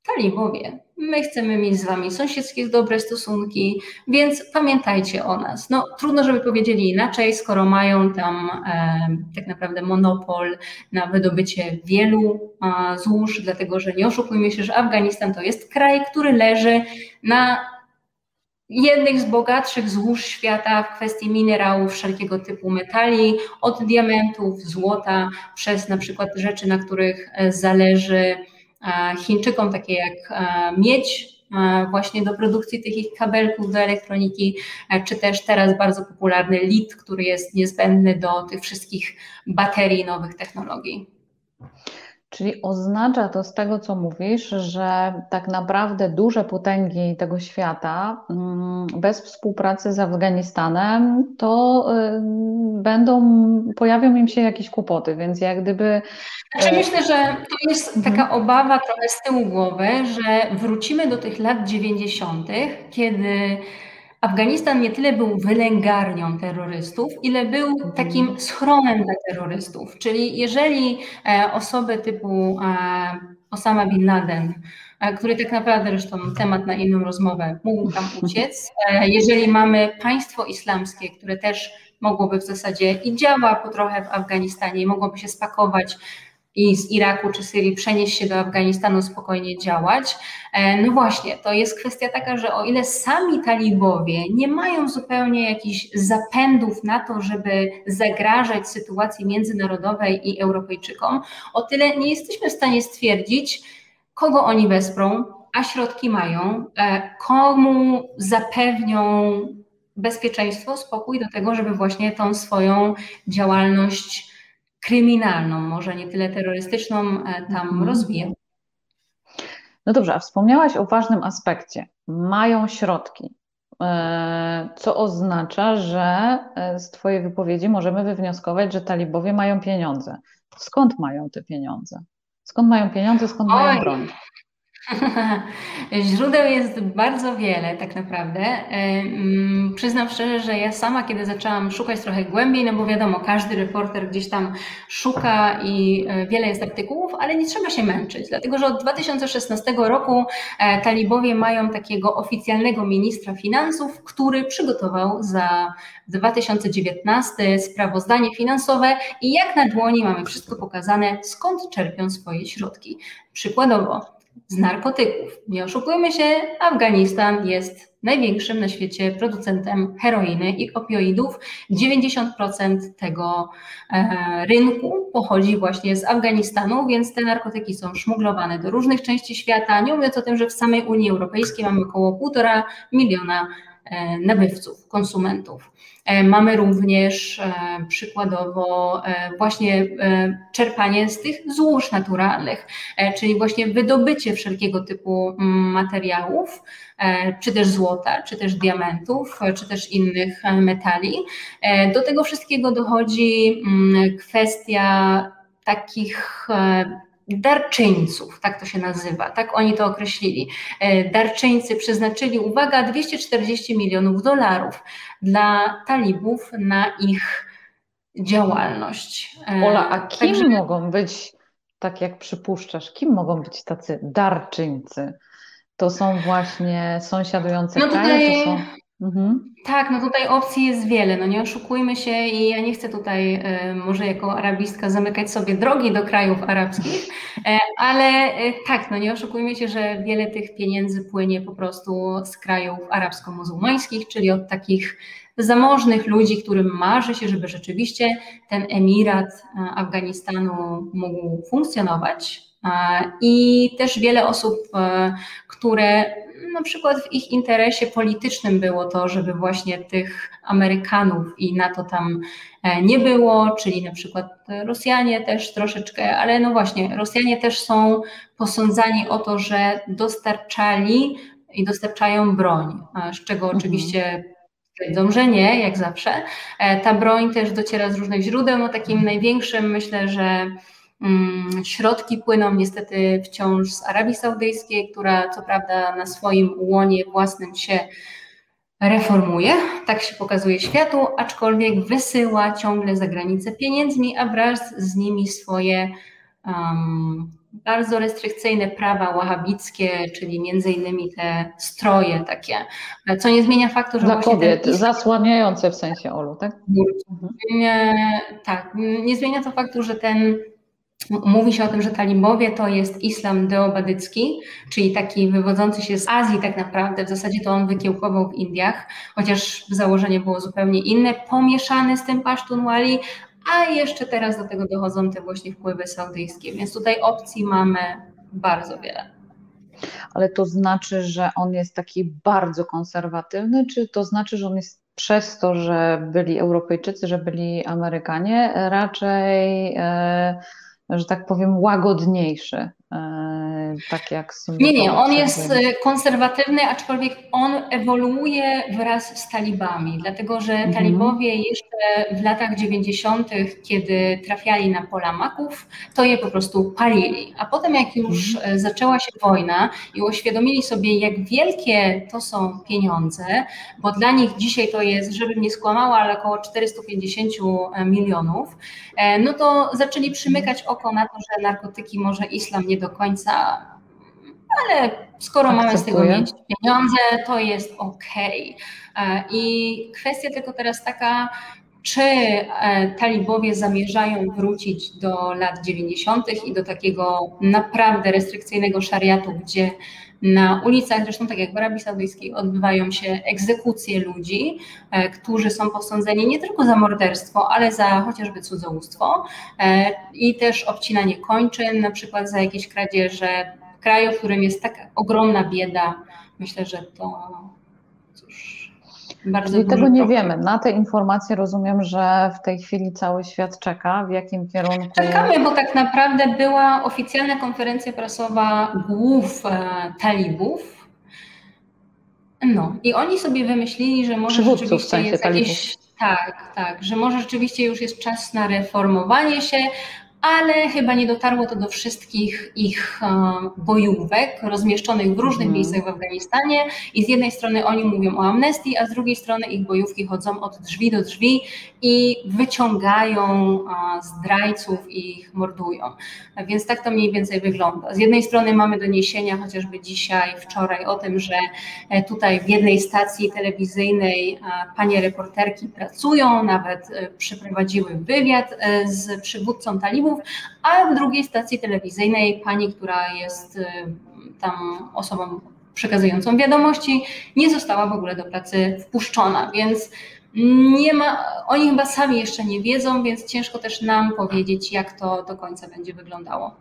talibowie, My chcemy mieć z Wami sąsiedzkie dobre stosunki, więc pamiętajcie o nas. No, trudno, żeby powiedzieli inaczej, skoro mają tam e, tak naprawdę monopol na wydobycie wielu e, złóż, dlatego że nie oszukujmy się, że Afganistan to jest kraj, który leży na jednych z bogatszych złóż świata w kwestii minerałów, wszelkiego typu metali, od diamentów, złota, przez na przykład rzeczy, na których e, zależy Chińczykom, takie jak miedź, właśnie do produkcji tych ich kabelków do elektroniki, czy też teraz bardzo popularny lit, który jest niezbędny do tych wszystkich baterii nowych technologii. Czyli oznacza to z tego, co mówisz, że tak naprawdę duże potęgi tego świata mm, bez współpracy z Afganistanem to y, będą, pojawią im się jakieś kłopoty, więc jak gdyby. Znaczy myślę, że to jest mhm. taka obawa trochę z tyłu głowy, że wrócimy do tych lat 90., kiedy Afganistan nie tyle był wylęgarnią terrorystów, ile był takim schronem dla terrorystów. Czyli jeżeli e, osoby typu e, Osama Bin Laden, e, który tak naprawdę zresztą temat na inną rozmowę mógł tam uciec, jeżeli mamy państwo islamskie, które też mogłoby w zasadzie i działa po trochę w Afganistanie, mogłoby się spakować i z Iraku czy Syrii przenieść się do Afganistanu, spokojnie działać. E, no właśnie, to jest kwestia taka, że o ile sami talibowie nie mają zupełnie jakichś zapędów na to, żeby zagrażać sytuacji międzynarodowej i Europejczykom, o tyle nie jesteśmy w stanie stwierdzić, kogo oni wesprą, a środki mają, e, komu zapewnią bezpieczeństwo, spokój do tego, żeby właśnie tą swoją działalność kryminalną, może nie tyle terrorystyczną, e, tam mhm. rozwijał. No dobrze, a wspomniałaś o ważnym aspekcie. Mają środki, e, co oznacza, że e, z Twojej wypowiedzi możemy wywnioskować, że talibowie mają pieniądze. Skąd mają te pieniądze? Skąd mają pieniądze, skąd Oj. mają broń? Źródeł jest bardzo wiele, tak naprawdę. E, mm, przyznam szczerze, że ja sama, kiedy zaczęłam szukać trochę głębiej, no bo wiadomo, każdy reporter gdzieś tam szuka i e, wiele jest artykułów, ale nie trzeba się męczyć, dlatego że od 2016 roku e, talibowie mają takiego oficjalnego ministra finansów, który przygotował za 2019 sprawozdanie finansowe i jak na dłoni mamy wszystko pokazane, skąd czerpią swoje środki. Przykładowo, z narkotyków. Nie oszukujmy się, Afganistan jest największym na świecie producentem heroiny i opioidów. 90% tego e, rynku pochodzi właśnie z Afganistanu, więc te narkotyki są szmuglowane do różnych części świata. Nie mówiąc o tym, że w samej Unii Europejskiej mamy około 1,5 miliona nabywców, konsumentów. Mamy również przykładowo właśnie czerpanie z tych złóż naturalnych, czyli właśnie wydobycie wszelkiego typu mm, materiałów, czy też złota, czy też diamentów, czy też innych metali. Do tego wszystkiego dochodzi mm, kwestia takich darczyńców, tak to się nazywa, tak oni to określili. E, darczyńcy przeznaczyli, uwaga, 240 milionów dolarów dla talibów na ich działalność. E, Ola, a kim Także... mogą być, tak jak przypuszczasz, kim mogą być tacy darczyńcy? To są właśnie sąsiadujące no tutaj... kraje, to są... Mhm. Tak, no tutaj opcji jest wiele, no nie oszukujmy się i ja nie chcę tutaj y, może jako arabistka zamykać sobie drogi do krajów arabskich, y, ale y, tak, no nie oszukujmy się, że wiele tych pieniędzy płynie po prostu z krajów arabsko-muzułmańskich, czyli od takich zamożnych ludzi, którym marzy się, żeby rzeczywiście ten emirat Afganistanu mógł funkcjonować. I też wiele osób, które na przykład w ich interesie politycznym było to, żeby właśnie tych Amerykanów i NATO tam e, nie było, czyli na przykład Rosjanie też troszeczkę, ale no właśnie, Rosjanie też są posądzani o to, że dostarczali i dostarczają broń, z czego mhm. oczywiście Twierdzą, że nie, jak zawsze. E, ta broń też dociera z różnych źródeł. No takim największym myślę, że środki płyną niestety wciąż z Arabii Saudyjskiej, która co prawda na swoim łonie własnym się reformuje, tak się pokazuje światu, aczkolwiek wysyła ciągle za granicę pieniędzmi, a wraz z nimi swoje um, bardzo restrykcyjne prawa wahabickie, czyli między innymi te stroje takie, co nie zmienia faktu, że Dla kobiet, ten... zasłaniające w sensie Olu, tak? Nie, tak, nie zmienia to faktu, że ten Mówi się o tym, że talibowie to jest islam deobadycki, czyli taki wywodzący się z Azji tak naprawdę. W zasadzie to on wykiełkował w Indiach, chociaż założenie było zupełnie inne, pomieszane z tym pasztunwali, a jeszcze teraz do tego dochodzą te właśnie wpływy saudyjskie, więc tutaj opcji mamy bardzo wiele. Ale to znaczy, że on jest taki bardzo konserwatywny, czy to znaczy, że on jest przez to, że byli Europejczycy, że byli Amerykanie, raczej. Yy że tak powiem, łagodniejszy, tak jak. Nie, nie, on jest e, konserwatywny, aczkolwiek on ewoluuje wraz z talibami, dlatego że mhm. talibowie jeszcze w latach 90., kiedy trafiali na pola maków, to je po prostu palili. A potem, jak już mhm. E, zaczęła się wojna i uświadomili sobie, jak wielkie to są pieniądze, bo dla nich dzisiaj to jest, żebym nie skłamała, ale około 450 milionów, no to zaczęli przymykać oko na to, że narkotyki może islam nie do końca, ale skoro mamy z tego mieć pieniądze, to jest ok. E, I kwestia tylko teraz taka, czy e, talibowie zamierzają wrócić do lat 90. i do takiego naprawdę restrykcyjnego szariatu, gdzie na ulicach, zresztą tak jak w Arabii Saudyjskiej, odbywają się egzekucje ludzi, e, którzy są posądzeni nie tylko za morderstwo, ale za chociażby cudzołóstwo e, i też obcinanie kończyn, na przykład za jakieś kradzieże kraju, w którym jest tak ogromna bieda. Myślę, że to bardzo Czyli tego nie wiemy. Na te informacje rozumiem, że w tej chwili cały świat czeka. W jakim kierunku? Czekamy, bo tak naprawdę była oficjalna konferencja prasowa głów e, talibów. No i oni sobie wymyślili, że może rzeczywiście w sensie jest talibów. jakieś tak, tak, że może rzeczywiście już jest czas na reformowanie się, ale chyba nie dotarło to do wszystkich ich e, bojówek rozmieszczonych w różnych mm. miejscach w Afganistanie i z jednej strony oni mówią o amnestii, a z drugiej strony ich bojówki chodzą od drzwi do drzwi i wyciągają zdrajców i ich mordują. Więc tak to mniej więcej wygląda. Z jednej strony mamy doniesienia chociażby dzisiaj, wczoraj o tym, że e, tutaj w jednej stacji telewizyjnej panie reporterki pracują, nawet e, przeprowadziły wywiad z przywódcą talibów, a w drugiej stacji telewizyjnej pani, która jest y, tam osobą przekazującą wiadomości, nie została w ogóle do pracy wpuszczona, więc nie ma, oni chyba sami jeszcze nie wiedzą, więc ciężko też nam powiedzieć, jak to do końca będzie wyglądało.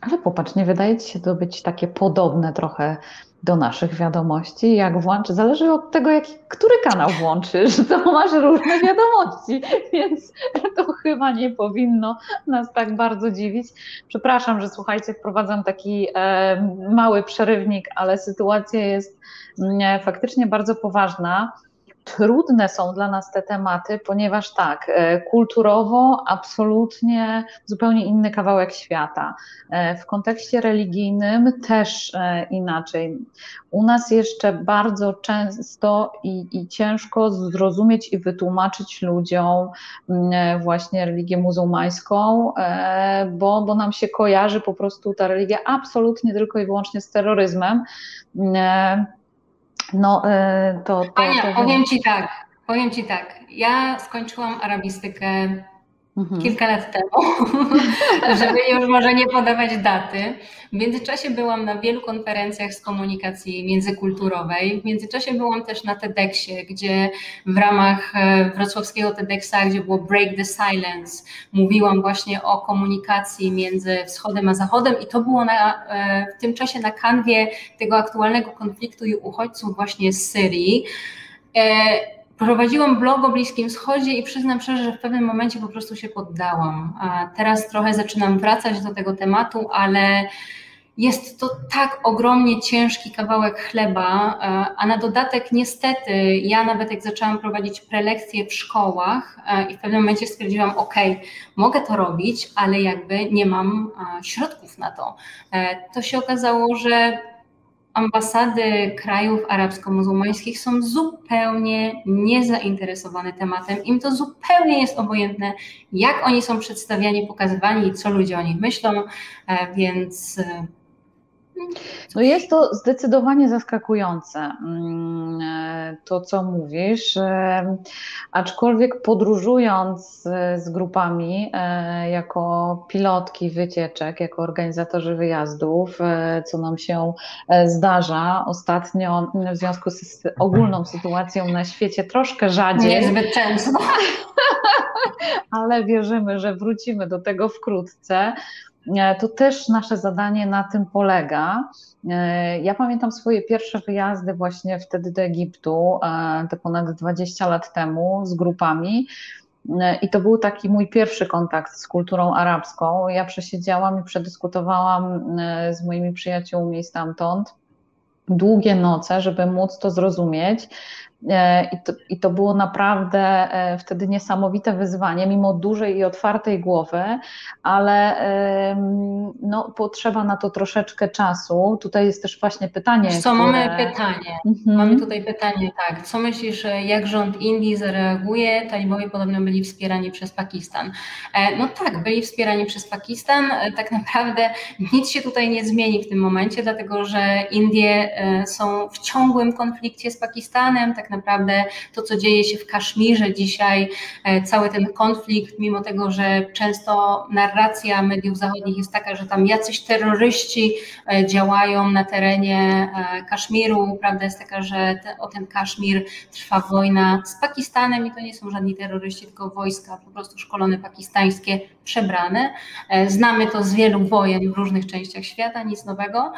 Ale popatrz, nie wydaje Ci się to być takie podobne trochę do naszych wiadomości, jak włączy, zależy od tego, jaki, który kanał włączysz, to masz różne wiadomości, więc to chyba nie powinno nas tak bardzo dziwić. Przepraszam, że słuchajcie, wprowadzam taki e, mały przerywnik, ale sytuacja jest mm, faktycznie bardzo poważna trudne są dla nas te tematy, ponieważ tak, e, kulturowo absolutnie zupełnie inny kawałek świata. E, w kontekście religijnym też e, inaczej. U nas jeszcze bardzo często i, i ciężko zrozumieć i wytłumaczyć ludziom właśnie religię muzułmańską, bo, bo nam się kojarzy po prostu ta religia absolutnie tylko i wyłącznie z terroryzmem no, e, to, to, Ania, to... powiem Ci tak, powiem Ci tak. Ja skończyłam arabistykę mhm. kilka lat temu, żeby już może nie podawać daty. W międzyczasie byłam na wielu konferencjach z komunikacji międzykulturowej. W międzyczasie byłam też na TEDxie, gdzie w ramach e, wrocławskiego TEDxa, gdzie było Break the Silence, mówiłam właśnie o komunikacji między wschodem a zachodem i to było na, e, w tym czasie na kanwie tego aktualnego konfliktu i uchodźców właśnie z Syrii. Prowadziłam blog o Bliskim Wschodzie i przyznam szczerze, że w pewnym momencie po prostu się poddałam. A teraz trochę zaczynam wracać do tego tematu, ale jest to tak ogromnie ciężki kawałek chleba, a na dodatek niestety ja nawet jak zaczęłam prowadzić prelekcje w szkołach i w pewnym momencie stwierdziłam, ok, mogę to robić, ale jakby nie mam środków na to. E, to się okazało, że ambasady krajów arabsko-muzułmańskich są zupełnie niezainteresowane tematem. Im to zupełnie jest obojętne, jak oni są przedstawiani, pokazywani i co ludzie o nich myślą, e, więc e, no jest to zdecydowanie zaskakujące, mm, e, to co mówisz, e, aczkolwiek podróżując e, z grupami jako pilotki wycieczek, jako organizatorzy wyjazdów, co nam się zdarza ostatnio w związku z ogólną sytuacją na świecie troszkę rzadziej. Niezbyt często. Ale wierzymy, że wrócimy do tego wkrótce. E, to też nasze zadanie na tym polega. E, ja pamiętam swoje pierwsze wyjazdy właśnie wtedy do Egiptu, e, te ponad 20 lat temu z grupami. I to był taki mój pierwszy kontakt z kulturą arabską. Ja przesiedziałam i przedyskutowałam z moimi przyjaciółmi stamtąd długie noce, żeby móc to zrozumieć. E, I to, I to, było naprawdę e, wtedy niesamowite wyzwanie, mimo dużej i otwartej głowy, ale no, potrzeba na to troszeczkę czasu. Tutaj jest też właśnie pytanie. Co które... mamy pytanie? Mhm. Mamy tutaj pytanie, tak. Co myślisz, jak rząd Indii zareaguje? Talibowie podobno byli wspierani przez Pakistan. E, no tak, byli wspierani przez Pakistan. Tak naprawdę nic się tutaj nie zmieni w tym momencie, dlatego że Indie są w ciągłym konflikcie z Pakistanem. Tak naprawdę to, co dzieje się w Kaszmirze dzisiaj, e, cały ten konflikt, mimo tego, że często narracja mediów zachodnich jest taka, że tam jacyś terroryści e, działają na terenie e, Kaszmiru, prawda jest taka, że o ten Kaszmir trwa wojna z Pakistanem i to nie są żadni terroryści, tylko wojska po prostu szkolone pakistańskie, przebrane. Znamy to z wielu wojen w różnych częściach świata, nic nowego.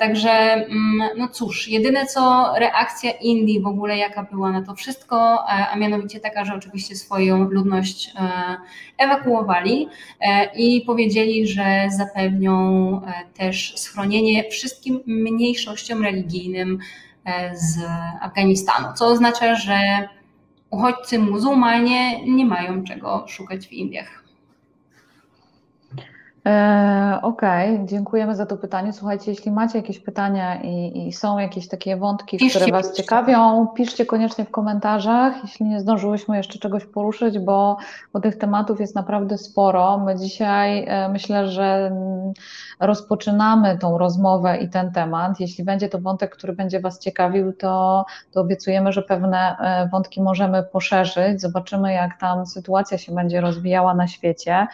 Także, mm, no cóż, jedyne co reakcja Indii w ogóle, jaka była na to wszystko, e, a mianowicie taka, że oczywiście swoją ludność e, ewakuowali e, i powiedzieli, że zapewnią też schronienie wszystkim mniejszościom religijnym z Afganistanu, co oznacza, że uchodźcy muzułmanie nie mają czego szukać w Indiach. E, okej, okay, dziękujemy za to pytanie. Słuchajcie, jeśli macie jakieś pytania i, i są jakieś takie wątki, piszcie, które Was piszcie. ciekawią, piszcie koniecznie w komentarzach, jeśli nie zdążyłyśmy jeszcze czegoś poruszyć, bo, bo tych tematów jest naprawdę sporo. My dzisiaj e, myślę, że mm, rozpoczynamy tą rozmowę i ten temat. Jeśli będzie to wątek, który będzie Was ciekawił, to, to obiecujemy, że pewne e, wątki możemy poszerzyć. Zobaczymy, jak tam sytuacja się będzie rozwijała na świecie.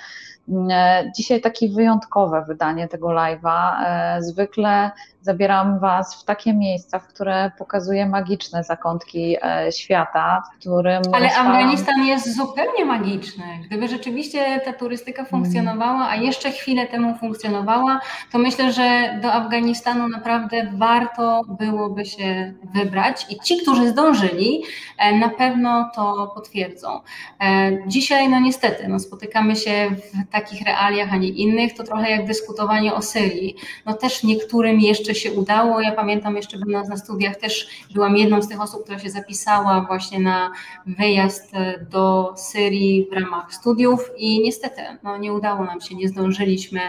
Dzisiaj takie wyjątkowe wydanie tego live'a. Zwykle zabieram Was w takie miejsca, w które pokazuję magiczne zakątki e, świata, w którym. Ale. Afganistan jest zupełnie magiczny. Gdyby rzeczywiście ta turystyka mm. funkcjonowała, a jeszcze chwilę temu funkcjonowała, to myślę, że do Afganistanu naprawdę warto byłoby się wybrać i ci, którzy zdążyli, e, na pewno to potwierdzą. E, dzisiaj, no niestety, no spotykamy się w takich realiach, a nie innych. To trochę jak dyskutowanie o Syrii. No też niektórym jeszcze się udało. Ja pamiętam jeszcze będąc na studiach też byłam jedną z tych osób, która się zapisała właśnie na wyjazd do Syrii w ramach studiów i niestety no, nie udało nam się, nie zdążyliśmy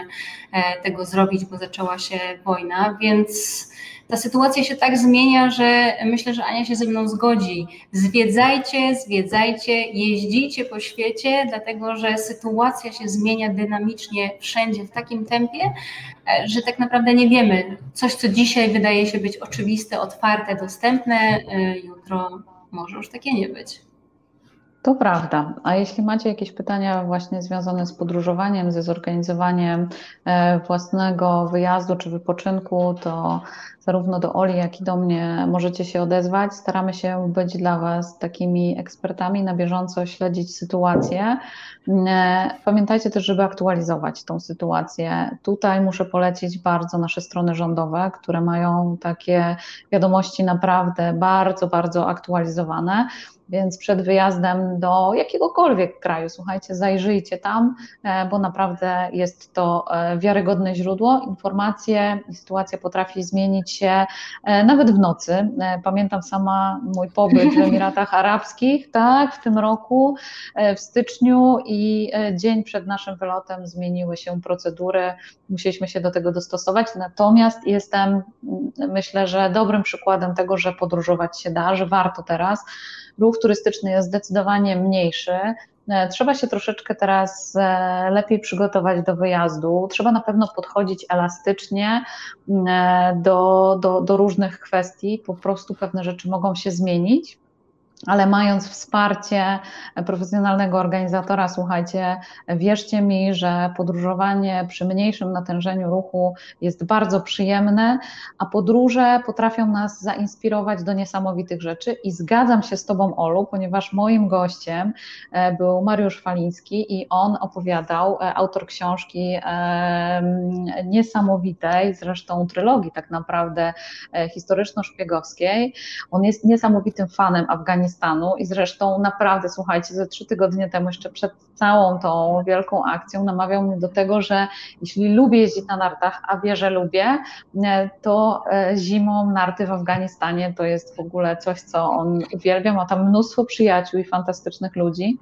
e, tego zrobić, bo zaczęła się wojna, więc ta sytuacja się tak zmienia, że myślę, że Ania się ze mną zgodzi. Zwiedzajcie, zwiedzajcie, jeździcie po świecie, dlatego że sytuacja się zmienia dynamicznie wszędzie w takim tempie, e, że tak naprawdę nie wiemy. Coś, co dzisiaj wydaje się być oczywiste, otwarte, dostępne, e, jutro może już takie nie być. To prawda. A jeśli macie jakieś pytania właśnie związane z podróżowaniem, ze zorganizowaniem e, własnego wyjazdu czy wypoczynku, to zarówno do Oli, jak i do mnie możecie się odezwać. Staramy się być dla Was takimi ekspertami, na bieżąco śledzić sytuację. E, pamiętajcie też, żeby aktualizować tą sytuację. Tutaj muszę polecić bardzo nasze strony rządowe, które mają takie wiadomości naprawdę bardzo, bardzo aktualizowane. Więc przed wyjazdem do jakiegokolwiek kraju, słuchajcie, zajrzyjcie tam, e, bo naprawdę jest to e, wiarygodne źródło. Informacje, sytuacja potrafi zmienić się e, nawet w nocy. Pamiętam sama mój pobyt w Emiratach Arabskich, tak, w tym roku, w styczniu i dzień przed naszym wylotem zmieniły się procedury, musieliśmy się do tego dostosować. Natomiast jestem, myślę, że dobrym przykładem tego, że podróżować się da, że warto teraz ruch turystyczny jest zdecydowanie mniejszy. E, trzeba się troszeczkę teraz e, lepiej przygotować do wyjazdu. Trzeba na pewno podchodzić elastycznie e, do, do, do różnych kwestii. Po prostu pewne rzeczy mogą się zmienić ale mając wsparcie profesjonalnego organizatora, słuchajcie, wierzcie mi, że podróżowanie przy mniejszym natężeniu ruchu jest bardzo przyjemne, a podróże potrafią nas zainspirować do niesamowitych rzeczy i zgadzam się z Tobą, Olu, ponieważ moim gościem e, był Mariusz Faliński i on opowiadał, e, autor książki niesamowitej, zresztą trylogii tak naprawdę e, historyczno-szpiegowskiej. On jest niesamowitym fanem Afganistanu, I zresztą naprawdę, słuchajcie, ze trzy tygodnie temu, jeszcze przed całą tą wielką akcją, namawiał mnie do tego, że jeśli lubię jeździć na nartach, a wie, że lubię, e, to e, zimą narty w Afganistanie to jest w ogóle coś, co on uwielbia, ma tam mnóstwo przyjaciół i fantastycznych ludzi.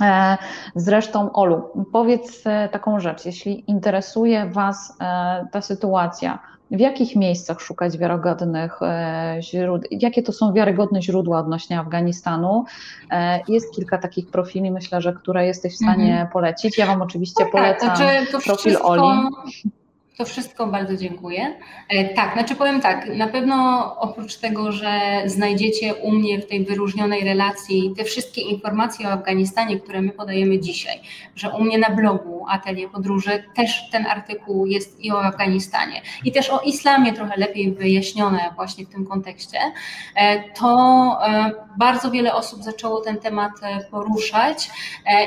E, zresztą, Olu, powiedz taką rzecz, jeśli interesuje Was ta sytuacja, w jakich miejscach szukać wiarygodnych e, źródeł, jakie to są wiarygodne źródła odnośnie Afganistanu. E, jest kilka takich profili, myślę, że które jesteś w stanie mm -hmm. polecić. Ja Wam oczywiście tak, polecam tak, znaczy profil wszystko... Oli. To wszystko bardzo dziękuję. E, tak, znaczy powiem tak, na pewno oprócz tego, że znajdziecie u mnie w tej wyróżnionej relacji te wszystkie informacje o Afganistanie, które my podajemy dzisiaj, że u mnie na blogu Atelier Podróży też ten artykuł jest i o Afganistanie. I też o islamie trochę lepiej wyjaśnione właśnie w tym kontekście, e, to e, bardzo wiele osób zaczęło ten temat poruszać.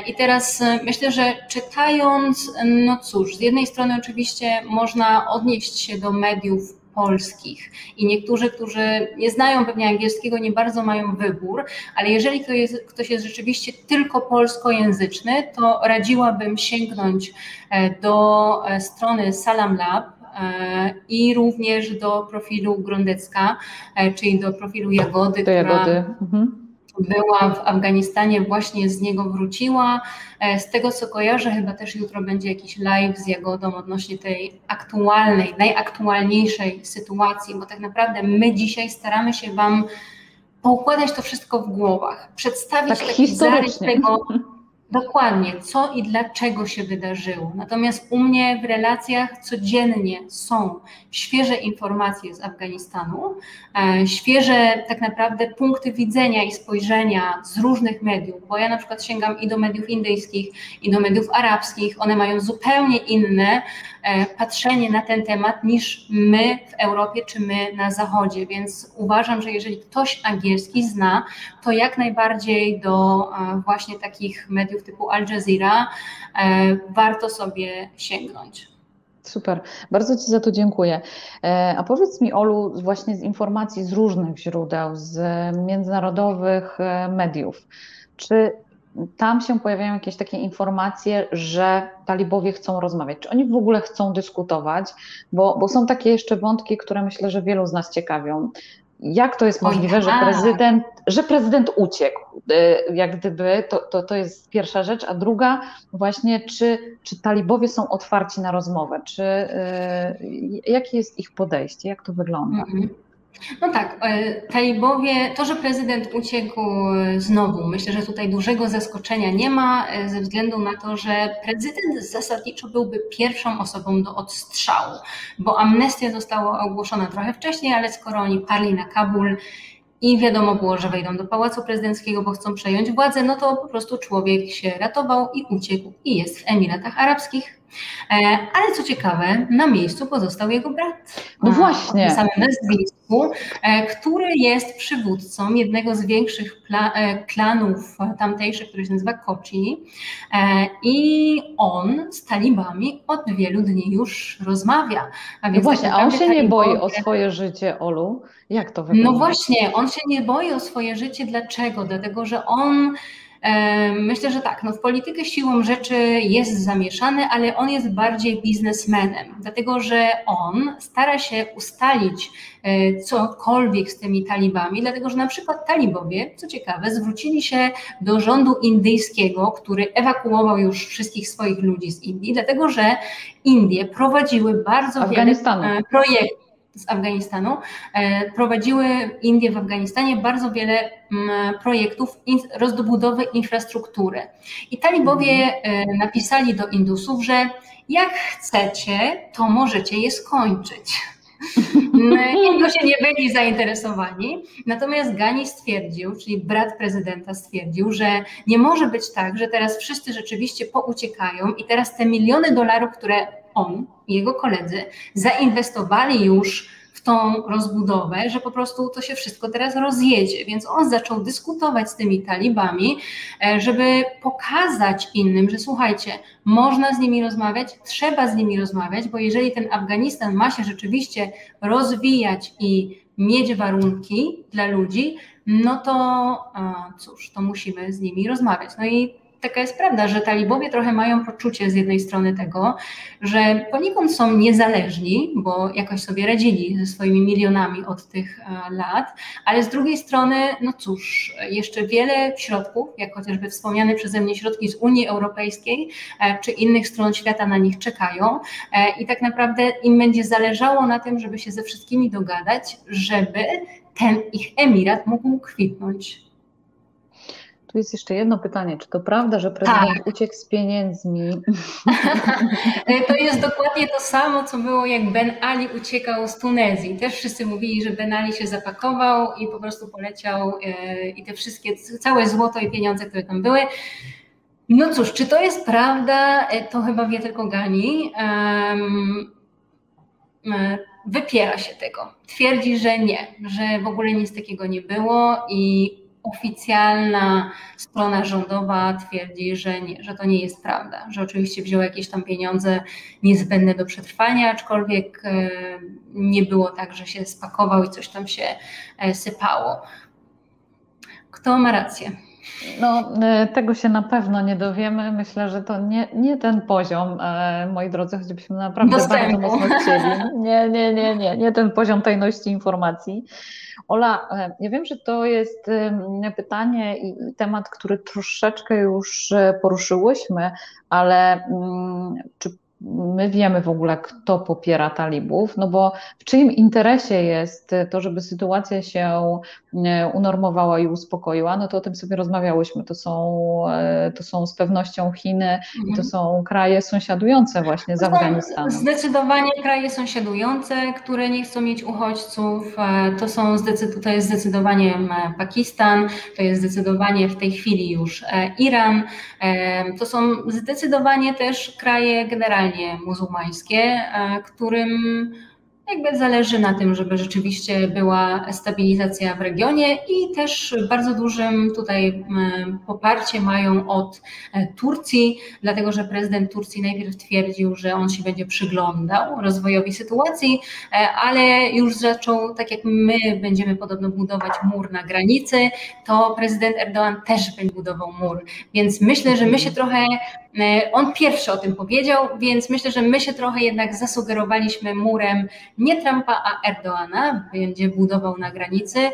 I teraz myślę, że czytając, no cóż, z jednej strony oczywiście można odnieść się do mediów polskich. I niektórzy, którzy nie znają pewnie angielskiego, nie bardzo mają wybór, ale jeżeli ktoś jest, ktoś jest rzeczywiście tylko polskojęzyczny, to radziłabym sięgnąć e, do e, strony Salam Lab, e, i również do profilu Grondecka, czyli do profilu Jagody, do Jagody. Mhm była w Afganistanie, właśnie z niego wróciła. E, z tego co kojarzę, chyba też jutro będzie jakiś live z Jagodą odnośnie tej aktualnej, najaktualniejszej sytuacji, bo tak naprawdę my dzisiaj staramy się Wam poukładać to wszystko w głowach, przedstawić tak taki zarys tego, dokładnie, co i dlaczego się wydarzyło. Natomiast u mnie w relacjach codziennie są świeże informacje z Afganistanu, e, świeże tak naprawdę punkty widzenia i spojrzenia z różnych mediów, bo ja na przykład sięgam i do mediów indyjskich, i do mediów arabskich, one mają zupełnie inne e, patrzenie na ten temat niż my w Europie czy my na Zachodzie, więc uważam, że jeżeli ktoś angielski zna, to jak najbardziej do e, właśnie takich mediów typu Al Jazeera e, warto sobie sięgnąć. Super, bardzo Ci za to dziękuję. E, a powiedz mi, Olu, właśnie z informacji z różnych źródeł, z międzynarodowych mediów, czy tam się pojawiają jakieś takie informacje, że talibowie chcą rozmawiać? Czy oni w ogóle chcą dyskutować? Bo, bo są takie jeszcze wątki, które myślę, że wielu z nas ciekawią. Jak to jest możliwe, że tak. prezydent, że prezydent uciekł? Y, jak gdyby to, to, to jest pierwsza rzecz, a druga właśnie, czy, czy talibowie są otwarci na rozmowę? Czy, y, jakie jest ich podejście? Jak to wygląda? -hmm. No tak, e, talibowie, to, że prezydent uciekł e, znowu, myślę, że tutaj dużego zaskoczenia nie ma, e, ze względu na to, że prezydent zasadniczo byłby pierwszą osobą do odstrzału, bo amnestia została ogłoszona trochę wcześniej, ale skoro oni parli na Kabul i wiadomo było, że wejdą do pałacu prezydenckiego, bo chcą przejąć władzę, no to po prostu człowiek się ratował i uciekł i jest w Emiratach Arabskich. E, ale co ciekawe, na miejscu pozostał jego brat. No właśnie. W samym nazwisku, e, który jest przywódcą jednego z większych e, klanów tamtejszych, który się nazywa Kochi. I on z talibami od wielu dni już rozmawia. A no właśnie, tak a on się nie boi o swoje życie, Olu. Jak to wygląda? No właśnie, on się nie boi o swoje życie. Dlaczego? Dlatego, że on Myślę, że tak, no w politykę siłą rzeczy jest zamieszany, ale on jest bardziej biznesmenem, dlatego że on stara się ustalić e, cokolwiek z tymi talibami, dlatego że na przykład talibowie, co ciekawe, zwrócili się do rządu indyjskiego, który ewakuował już wszystkich swoich ludzi z Indii, dlatego że Indie prowadziły bardzo wiele e, projektów z Afganistanu, e, prowadziły Indie w Afganistanie bardzo wiele mm, projektów rozbudowy infrastruktury. I talibowie mhm. e, napisali do Indusów, że jak chcecie, to możecie je skończyć. Indusie nie byli zainteresowani, natomiast Gani stwierdził, czyli brat prezydenta stwierdził, że nie może być tak, że teraz wszyscy rzeczywiście pouciekają i teraz te miliony dolarów, które on i jego koledzy zainwestowali już w tą rozbudowę, że po prostu to się wszystko teraz rozjedzie. Więc on zaczął dyskutować z tymi talibami, e, żeby pokazać innym, że słuchajcie, można z nimi rozmawiać, trzeba z nimi rozmawiać, bo jeżeli ten Afganistan ma się rzeczywiście rozwijać i mieć warunki dla ludzi, no to cóż, to musimy z nimi rozmawiać. No i taka jest prawda, że talibowie trochę mają poczucie z jednej strony tego, że poniekąd są niezależni, bo jakoś sobie radzili ze swoimi milionami od tych e, lat, ale z drugiej strony, no cóż, jeszcze wiele środków, jak chociażby wspomniane przeze mnie środki z Unii Europejskiej e, czy innych stron świata na nich czekają e, i tak naprawdę im będzie zależało na tym, żeby się ze wszystkimi dogadać, żeby ten ich emirat mógł kwitnąć. Tu jest jeszcze jedno pytanie. Czy to prawda, że prezydent tak. uciekł z pieniędzmi? To jest dokładnie to samo, co było jak Ben Ali uciekał z Tunezji. Też wszyscy mówili, że Ben Ali się zapakował i po prostu poleciał e, i te wszystkie, całe złoto i pieniądze, które tam były. No cóż, czy to jest prawda? E, to chyba wie tylko Gani. Um, wypiera się tego. Twierdzi, że nie, że w ogóle nic takiego nie było i oficjalna strona rządowa twierdzi, że, nie, że to nie jest prawda, że oczywiście wziął jakieś tam pieniądze niezbędne do przetrwania, aczkolwiek e, nie było tak, że się spakował i coś tam się e, sypało. Kto ma rację? No, e, tego się na pewno nie dowiemy. Myślę, że to nie, nie ten poziom, moi drodzy, choćbyśmy naprawdę Dostępu. bardzo mocno chcieli. Nie, nie, nie, nie, nie ten poziom tajności informacji. Ola, e, ja wiem, że to jest pytanie i temat, który troszeczkę już e, poruszyłyśmy, ale mm, czy my wiemy w ogóle, kto popiera talibów, no bo w czyim interesie jest to, żeby sytuacja się e, unormowała i uspokoiła, no to o tym sobie rozmawiałyśmy. To są, e, to są z pewnością Chiny i to mhm. są kraje sąsiadujące właśnie z Afganistanem. Zdecydowanie kraje sąsiadujące, które nie chcą mieć uchodźców. E, to, są, to jest zdecydowanie Pakistan, to jest zdecydowanie w tej chwili już Iran. To są zdecydowanie też kraje generalnie muzułmańskie, e, którym jakby zależy na tym, żeby rzeczywiście była stabilizacja w regionie i też bardzo dużym tutaj poparcie mają od e, Turcji, dlatego że prezydent Turcji najpierw twierdził, że on się będzie przyglądał rozwojowi sytuacji, e, ale już zaczął, tak jak my będziemy podobno budować mur na granicy, to prezydent Erdoğan też będzie budował mur. Więc myślę, że my się trochę E, on pierwszy o tym powiedział, więc myślę, że my się trochę jednak zasugerowaliśmy murem nie Trumpa, a Erdoana, będzie budował na granicy e,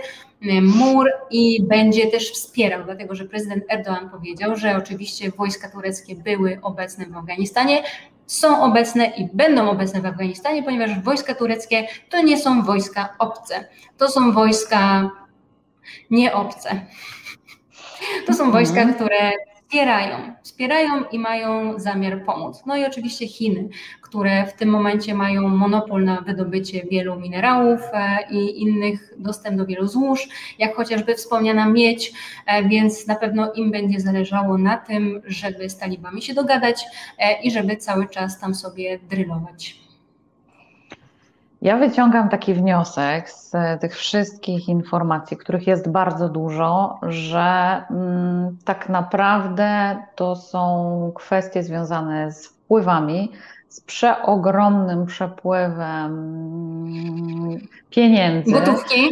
mur i będzie też wspierał, dlatego że prezydent Erdoğan powiedział, że oczywiście wojska tureckie były obecne w Afganistanie, są obecne i będą obecne w Afganistanie, ponieważ wojska tureckie to nie są wojska obce, to są wojska nieobce. To są wojska, mhm. które wspierają, wspierają i mają zamiar pomóc. No i oczywiście Chiny, które w tym momencie mają monopol na wydobycie wielu minerałów e, i innych dostęp do wielu złóż, jak chociażby wspomniana miedź, e, więc na pewno im będzie zależało na tym, żeby z talibami się dogadać e, i żeby cały czas tam sobie drylować. Ja wyciągam taki wniosek z tych wszystkich informacji, których jest bardzo dużo, że mm, tak naprawdę to są kwestie związane z wpływami, z przeogromnym przepływem mm, pieniędzy. Gotówki.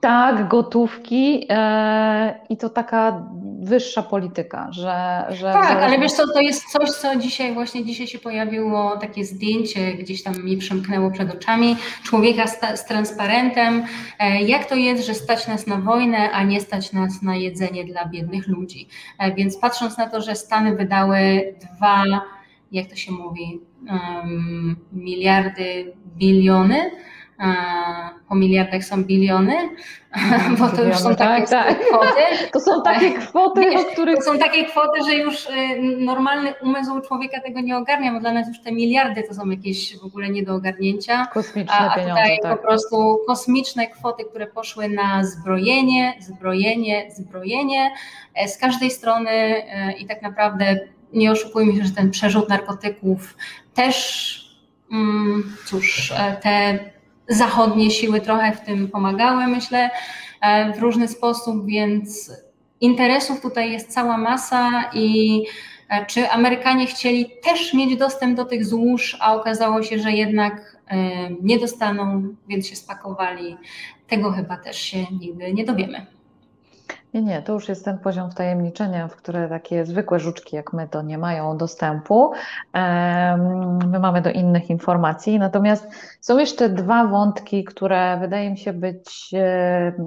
Tak, gotówki e, i to taka wyższa polityka, że... że tak, ale wiesz co, to jest coś, co dzisiaj właśnie dzisiaj się pojawiło, takie zdjęcie gdzieś tam mi przemknęło przed oczami, człowieka z, z transparentem, e, jak to jest, że stać nas na wojnę, a nie stać nas na jedzenie dla biednych ludzi. E, więc patrząc na to, że Stany wydały dwa, jak to się mówi, um, miliardy, biliony, po miliardach są biliony, bo to już są takie tak, tak. kwoty. To są takie kwoty, Wiesz, których... To są takie kwoty, że już y, normalny umysł człowieka tego nie ogarnia, bo dla nas już te miliardy to są jakieś w ogóle nie do ogarnięcia. Kosmiczne a, a tutaj tak. po prostu kosmiczne kwoty, które poszły na zbrojenie, zbrojenie, zbrojenie e, z każdej strony e, i tak naprawdę nie oszukujmy się, że ten przerzut narkotyków też, mm, cóż, e, te zachodnie siły trochę w tym pomagały, myślę, e, w różny sposób, więc interesów tutaj jest cała masa i e, czy Amerykanie chcieli też mieć dostęp do tych złóż, a okazało się, że jednak e, nie dostaną, więc się spakowali. Tego chyba też się nigdy nie dowiemy. Nie, nie, to już jest ten poziom wtajemniczenia, w które takie zwykłe żuczki jak my to nie mają dostępu. My mamy do innych informacji. Natomiast są jeszcze dwa wątki, które wydaje mi się być,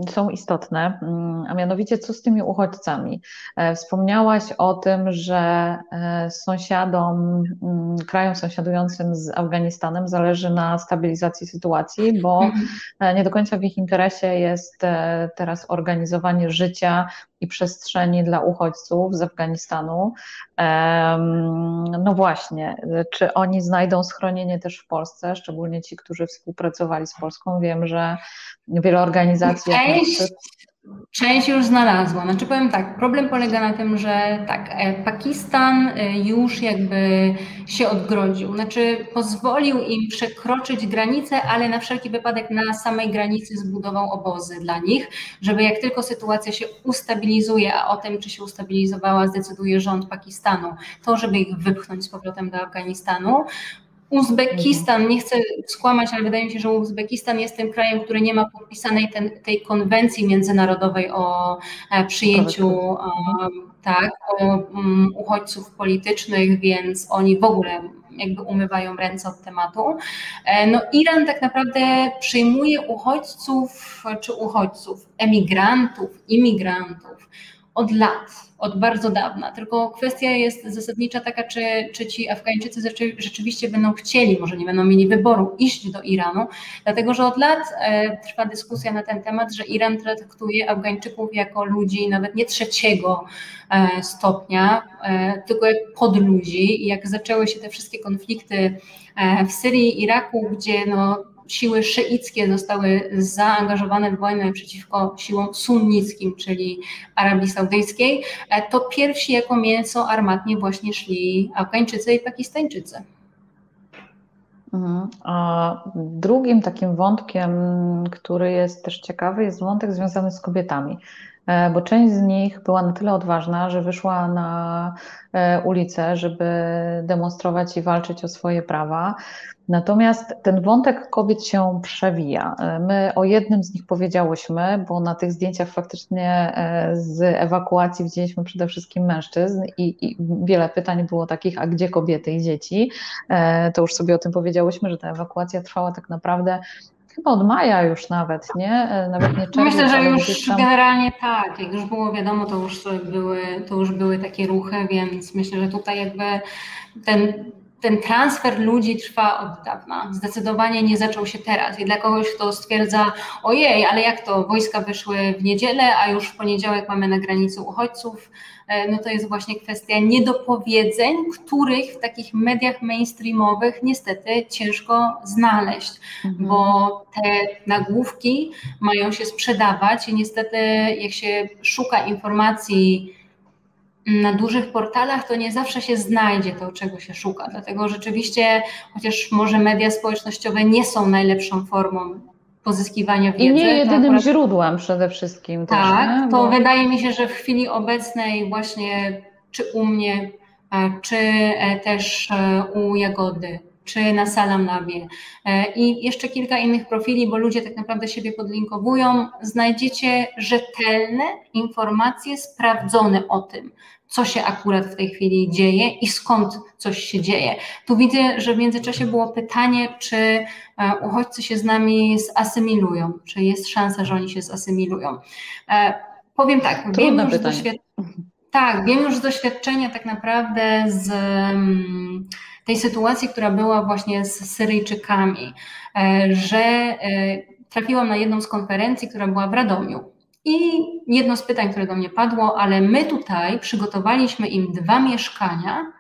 są istotne, mm, a mianowicie co z tymi uchodźcami. E, wspomniałaś o tym, że e, sąsiadom, mm, krajom sąsiadującym z Afganistanem zależy na stabilizacji sytuacji, bo mhm. e, nie do końca w ich interesie jest teraz organizowanie życia i przestrzeni dla uchodźców z Afganistanu. No właśnie, czy oni znajdą schronienie też w Polsce, szczególnie ci, którzy współpracowali z Polską? Wiem, że wiele organizacji. Część, Część już znalazła. Znaczy powiem tak, problem polega na tym, że tak, e, Pakistan e, już jakby się odgrodził. Znaczy pozwolił im przekroczyć granicę, ale na wszelki wypadek na samej granicy zbudował obozy dla nich, żeby jak tylko sytuacja się ustabilizuje, a o tym, czy się ustabilizowała, zdecyduje rząd Pakistanu, to żeby ich wypchnąć z powrotem do Afganistanu, Uzbekistan, nie chcę skłamać, ale wydaje mi się, że Uzbekistan jest tym krajem, który nie ma podpisanej ten, tej konwencji międzynarodowej o e, przyjęciu tak, o, um, uchodźców politycznych, więc oni w ogóle jakby umywają ręce od tematu. E, no Iran tak naprawdę przyjmuje uchodźców czy uchodźców, emigrantów, imigrantów od lat, od bardzo dawna. Tylko kwestia jest zasadnicza taka, czy, czy ci Afgańczycy rzeczywiście będą chcieli, może nie będą mieli wyboru, iść do Iranu, dlatego że od lat e, trwa dyskusja na ten temat, że Iran traktuje Afgańczyków jako ludzi nawet nie trzeciego e, stopnia, e, tylko jak podludzi. I jak zaczęły się te wszystkie konflikty w Syrii, Iraku, gdzie no, siły szyickie zostały zaangażowane w wojnę przeciwko siłom sunnickim, czyli Arabii Saudyjskiej, e, to pierwsi jako mięso armatnie właśnie szli Afgańczycy i Pakistańczycy. Mhm. A drugim takim wątkiem, który jest też ciekawy, jest wątek związany z kobietami. E, bo część z nich była na tyle odważna, że wyszła na e, ulicę, żeby demonstrować i walczyć o swoje prawa. Natomiast ten wątek kobiet się przewija. E, my o jednym z nich powiedziałyśmy, bo na tych zdjęciach faktycznie z ewakuacji widzieliśmy przede wszystkim mężczyzn i, i, wiele pytań było takich, a gdzie kobiety i dzieci? To już sobie o tym powiedziałyśmy, że ta ewakuacja trwała tak naprawdę chyba od maja już nawet, nie? E, nawet nie czerwiec, Myślę, że już tam... generalnie tak, jak już było wiadomo, to już były, to już były takie ruchy, więc myślę, że tutaj jakby ten ten transfer ludzi trwa od dawna. Zdecydowanie nie zaczął się teraz. I dla kogoś, kto stwierdza, ojej, ale jak to wojska wyszły w niedzielę, a już w poniedziałek mamy na granicy uchodźców, e, no to jest właśnie kwestia niedopowiedzeń, których w takich mediach mainstreamowych niestety ciężko znaleźć, mhm. bo te nagłówki mają się sprzedawać i niestety jak się szuka informacji na dużych portalach to nie zawsze się znajdzie to, czego się szuka. Dlatego rzeczywiście, chociaż może media społecznościowe nie są najlepszą formą pozyskiwania wiedzy. I nie jedynym akurat... źródłem przede wszystkim. Tak, też, to Bo... wydaje mi się, że w chwili obecnej właśnie czy u mnie, czy e, też e, u Jagody, czy na Salam Labie i jeszcze kilka innych profili, bo ludzie tak naprawdę siebie podlinkowują, znajdziecie rzetelne informacje sprawdzone o tym, co się akurat w tej chwili dzieje i skąd coś się dzieje. Tu widzę, że w międzyczasie było pytanie, czy e, uchodźcy się z nami zasymilują, czy jest szansa, że oni się zasymilują. E, powiem tak, Trudne wiem już, doświad- tak, wiem już z doświadczenia tak naprawdę z mm, tej sytuacji, która była właśnie z Syryjczykami, e, że trafiłam na jedną z konferencji, która była w Radomiu. I jedno z pytań, które do mnie padło, ale my tutaj przygotowaliśmy im dwa mieszkania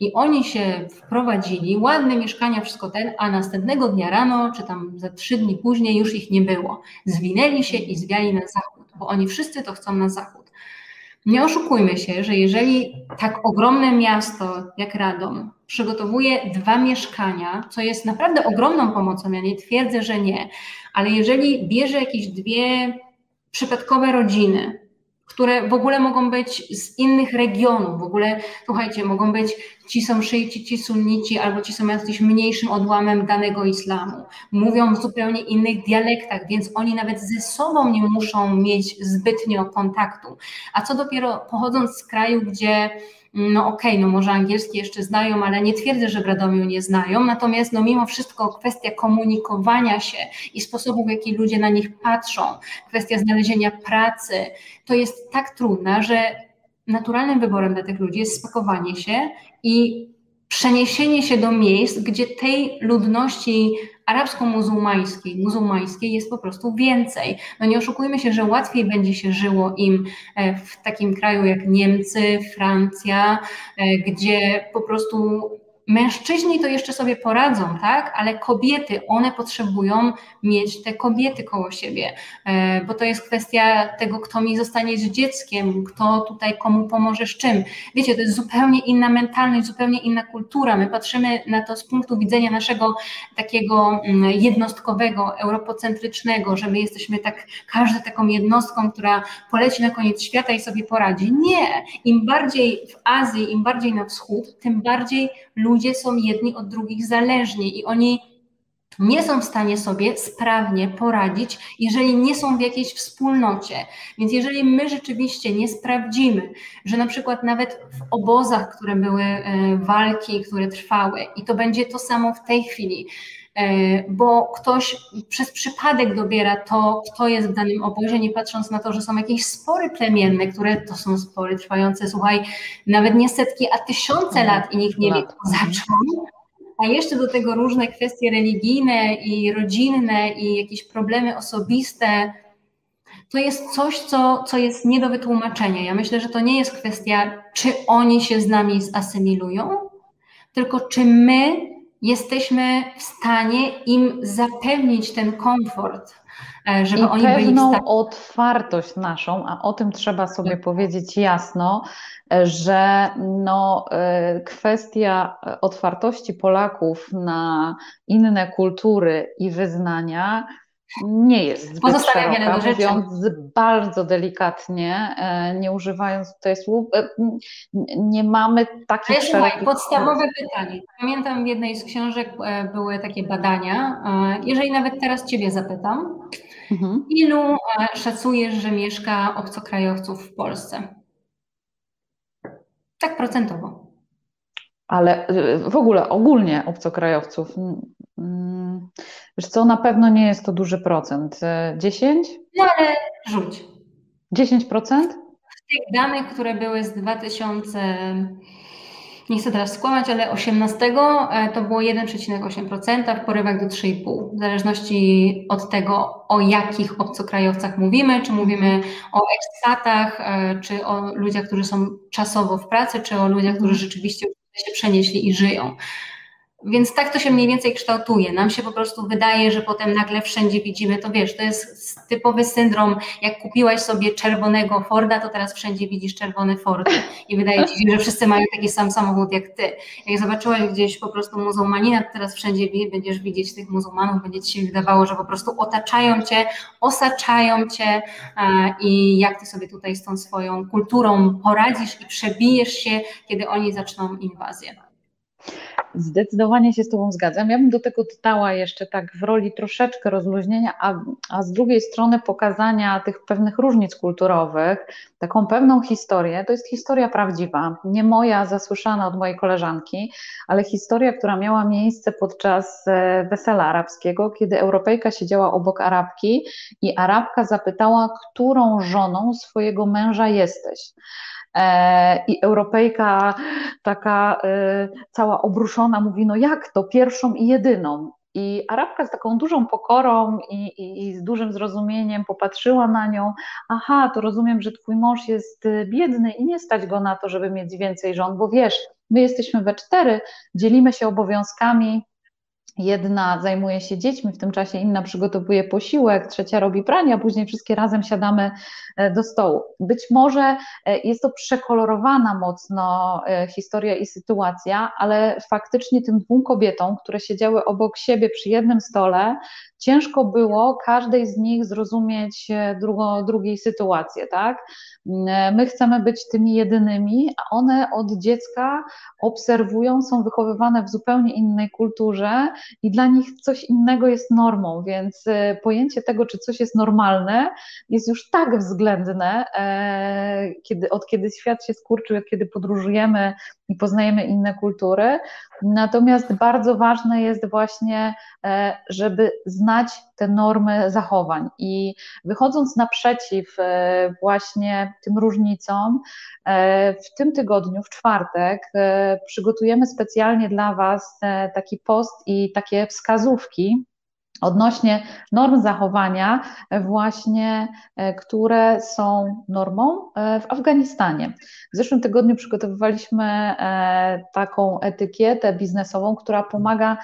i oni się wprowadzili, ładne mieszkania, wszystko ten, a następnego dnia rano, czy tam za trzy dni później już ich nie było. Zwinęli się i zwiali na zachód, bo oni wszyscy to chcą na zachód. Nie oszukujmy się, że jeżeli tak ogromne miasto jak Radom przygotowuje dwa mieszkania, co jest naprawdę ogromną pomocą, ja nie twierdzę, że nie, ale jeżeli bierze jakieś dwie przypadkowe rodziny, które w ogóle mogą być z innych regionów, w ogóle, słuchajcie, mogą być ci są ci sunnici, albo ci są jakimś mniejszym odłamem danego islamu. Mówią w zupełnie innych dialektach, więc oni nawet ze sobą nie muszą mieć zbytnio kontaktu. A co dopiero pochodząc z kraju, gdzie no okej, okay, no może angielski jeszcze znają, ale nie twierdzę, że w Radomiu nie znają, natomiast no mimo wszystko kwestia komunikowania się i sposobu, w jaki ludzie na nich patrzą, kwestia znalezienia pracy, to jest tak trudna, że naturalnym wyborem dla tych ludzi jest spakowanie się i przeniesienie się do miejsc, gdzie tej ludności arabsko-muzułmańskiej, muzułmańskiej jest po prostu więcej. No nie oszukujmy się, że łatwiej będzie się żyło im e, w takim kraju jak Niemcy, Francja, e, gdzie po prostu Mężczyźni to jeszcze sobie poradzą, tak? Ale kobiety, one potrzebują mieć te kobiety koło siebie, e, bo to jest kwestia tego, kto mi zostanie z dzieckiem, kto tutaj komu pomoże z czym. Wiecie, to jest zupełnie inna mentalność, zupełnie inna kultura. My patrzymy na to z punktu widzenia naszego takiego mm, jednostkowego, europocentrycznego, że my jesteśmy tak, każda taką jednostką, która poleci na koniec świata i sobie poradzi. Nie. Im bardziej w Azji, im bardziej na wschód, tym bardziej ludzie są jedni od drugich zależni i oni nie są w stanie sobie sprawnie poradzić, jeżeli nie są w jakiejś wspólnocie. Więc jeżeli my rzeczywiście nie sprawdzimy, że na przykład nawet w obozach, które były e, walki, które trwały, i to będzie to samo w tej chwili, bo ktoś przez przypadek dobiera to, kto jest w danym obozie, nie patrząc na to, że są jakieś spory plemienne, które to są spory trwające, słuchaj, nawet nie setki, a tysiące lat i nikt nie wie, kto zaczął. A jeszcze do tego różne kwestie religijne i rodzinne i jakieś problemy osobiste, to jest coś, co, co jest nie do wytłumaczenia. Ja myślę, że to nie jest kwestia, czy oni się z nami zasymilują, tylko czy my jesteśmy w stanie im zapewnić ten komfort, e, żeby I oni pewną byli otwartość naszą, a o tym trzeba sobie tak. powiedzieć jasno, że no, e, kwestia otwartości Polaków na inne kultury i wyznania nie jest zbyt Pozostawia szeroka, do rzeczy. mówiąc bardzo delikatnie, e, nie używając tutaj słów, e, nie mamy takich Ale słuchaj, podstawowe pytanie. Pamiętam w jednej z książek e, były takie badania, jeżeli nawet teraz Ciebie zapytam, mhm. ilu szacujesz, że mieszka obcokrajowców w Polsce? Tak procentowo. Ale w ogóle ogólnie obcokrajowców Wiesz co, na pewno nie jest to duży procent. 10? E, no ale rzuć. 10%? W tych danych, które były z 2000, nie chcę teraz skłamać, ale 18 e, to było 1,8%, w porywach do 3,5%. W zależności od tego, o jakich obcokrajowcach mówimy, czy mówimy o ekspatach, e, czy o ludziach, którzy są czasowo w pracy, czy o ludziach, którzy rzeczywiście się przenieśli i żyją. Więc tak to się mniej więcej kształtuje. Nam się po prostu wydaje, że potem nagle wszędzie widzimy, to wiesz, to jest typowy syndrom, jak kupiłaś sobie czerwonego Forda, to teraz wszędzie widzisz czerwony Ford i wydaje ci się, że wszyscy mają taki sam samochód jak ty. Jak zobaczyłaś gdzieś po prostu muzułmanina, to teraz wszędzie będziesz widzieć tych muzułmanów, będzie ci się wydawało, że po prostu otaczają cię, osaczają cię i jak ty sobie tutaj z tą swoją kulturą poradzisz i przebijesz się, kiedy oni zaczną inwazję. Zdecydowanie się z Tobą zgadzam. Ja bym do tego dodała jeszcze tak w roli troszeczkę rozluźnienia, a, a z drugiej strony pokazania tych pewnych różnic kulturowych, taką pewną historię. To jest historia prawdziwa, nie moja, zasłyszana od mojej koleżanki, ale historia, która miała miejsce podczas e, wesela arabskiego, kiedy Europejka siedziała obok Arabki i Arabka zapytała, którą żoną swojego męża jesteś. E, I Europejka taka e, cała obruszona mówi, no jak to, pierwszą i jedyną. I Arabka z taką dużą pokorą i, i, i, z dużym zrozumieniem popatrzyła na nią. Aha, to rozumiem, że twój mąż jest biedny i nie stać go na to, żeby mieć więcej żon, bo wiesz, my jesteśmy we cztery, dzielimy się obowiązkami, Jedna zajmuje się dziećmi, w tym czasie inna przygotowuje posiłek, trzecia robi pranie, a później wszystkie razem siadamy e, do stołu. Być może e, jest to przekolorowana mocno e, historia i sytuacja, ale faktycznie tym dwóm kobietom, które siedziały obok siebie przy jednym stole, ciężko było każdej z nich zrozumieć drugo, drugiej sytuację, tak? My chcemy być tymi jedynymi, a one od dziecka obserwują, są wychowywane w zupełnie innej kulturze i dla nich coś innego jest normą, więc e, pojęcie tego, czy coś jest normalne, jest już tak względne, e, kiedy, od kiedy świat się skurczył, od kiedy podróżujemy i poznajemy inne kultury. Natomiast bardzo ważne jest właśnie, e, żeby znać te normy zachowań i wychodząc naprzeciw właśnie tym różnicom, w tym tygodniu, w czwartek, przygotujemy specjalnie dla Was taki post i takie takie wskazówki odnośnie norm zachowania, właśnie, e, które są normą e, w Afganistanie. W zeszłym tygodniu przygotowywaliśmy e, taką etykietę biznesową, która pomaga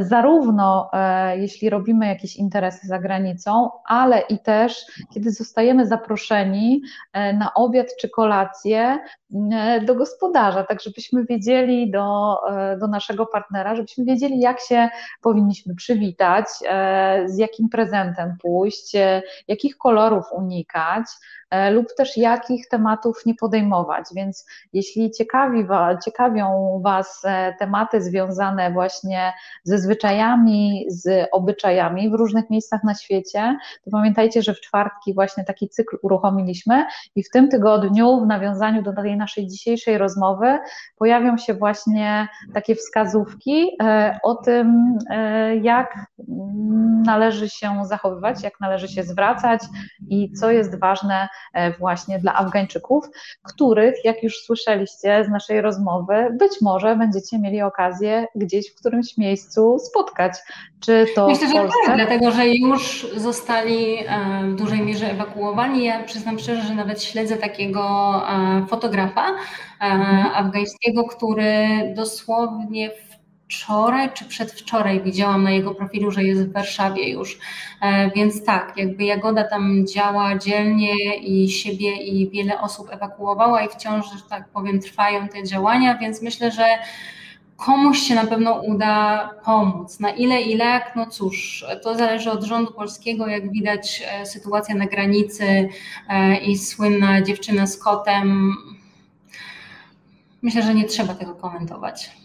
zarówno jeśli robimy jakieś interesy za granicą, ale i też kiedy zostajemy zaproszeni na obiad czy kolację do gospodarza, tak żebyśmy wiedzieli do, do naszego partnera, żebyśmy wiedzieli jak się powinniśmy przywitać, z jakim prezentem pójść, e, jakich kolorów unikać e, lub też jakich tematów nie podejmować. Więc jeśli ciekawi, ciekawią Was e, tematy związane właśnie ze zwyczajami, z obyczajami w różnych miejscach na świecie, to pamiętajcie, że w czwartki właśnie taki cykl uruchomiliśmy i w tym tygodniu w nawiązaniu do tej naszej dzisiejszej rozmowy pojawią się właśnie takie wskazówki e, o tym, e, jak należy się zachowywać, jak należy się zwracać i co jest ważne właśnie dla Afgańczyków, których, jak już słyszeliście z naszej rozmowy, być może będziecie mieli okazję gdzieś w którymś miejscu spotkać. Czy to Myślę, w że tak, dlatego że już zostali w dużej mierze ewakuowani. Ja przyznam szczerze, że nawet śledzę takiego e, fotografa e, mhm. afgańskiego, który dosłownie wczoraj czy przedwczoraj widziałam na jego profilu, że jest w Warszawie już. E, więc tak, jakby Jagoda tam działa dzielnie i siebie i wiele osób ewakuowała i wciąż, że tak powiem, trwają te działania, więc myślę, że komuś się na pewno uda pomóc. Na ile i jak, no cóż, to zależy od rządu polskiego. Jak widać, e, sytuacja na granicy e, i słynna dziewczyna z kotem. Myślę, że nie trzeba tego komentować.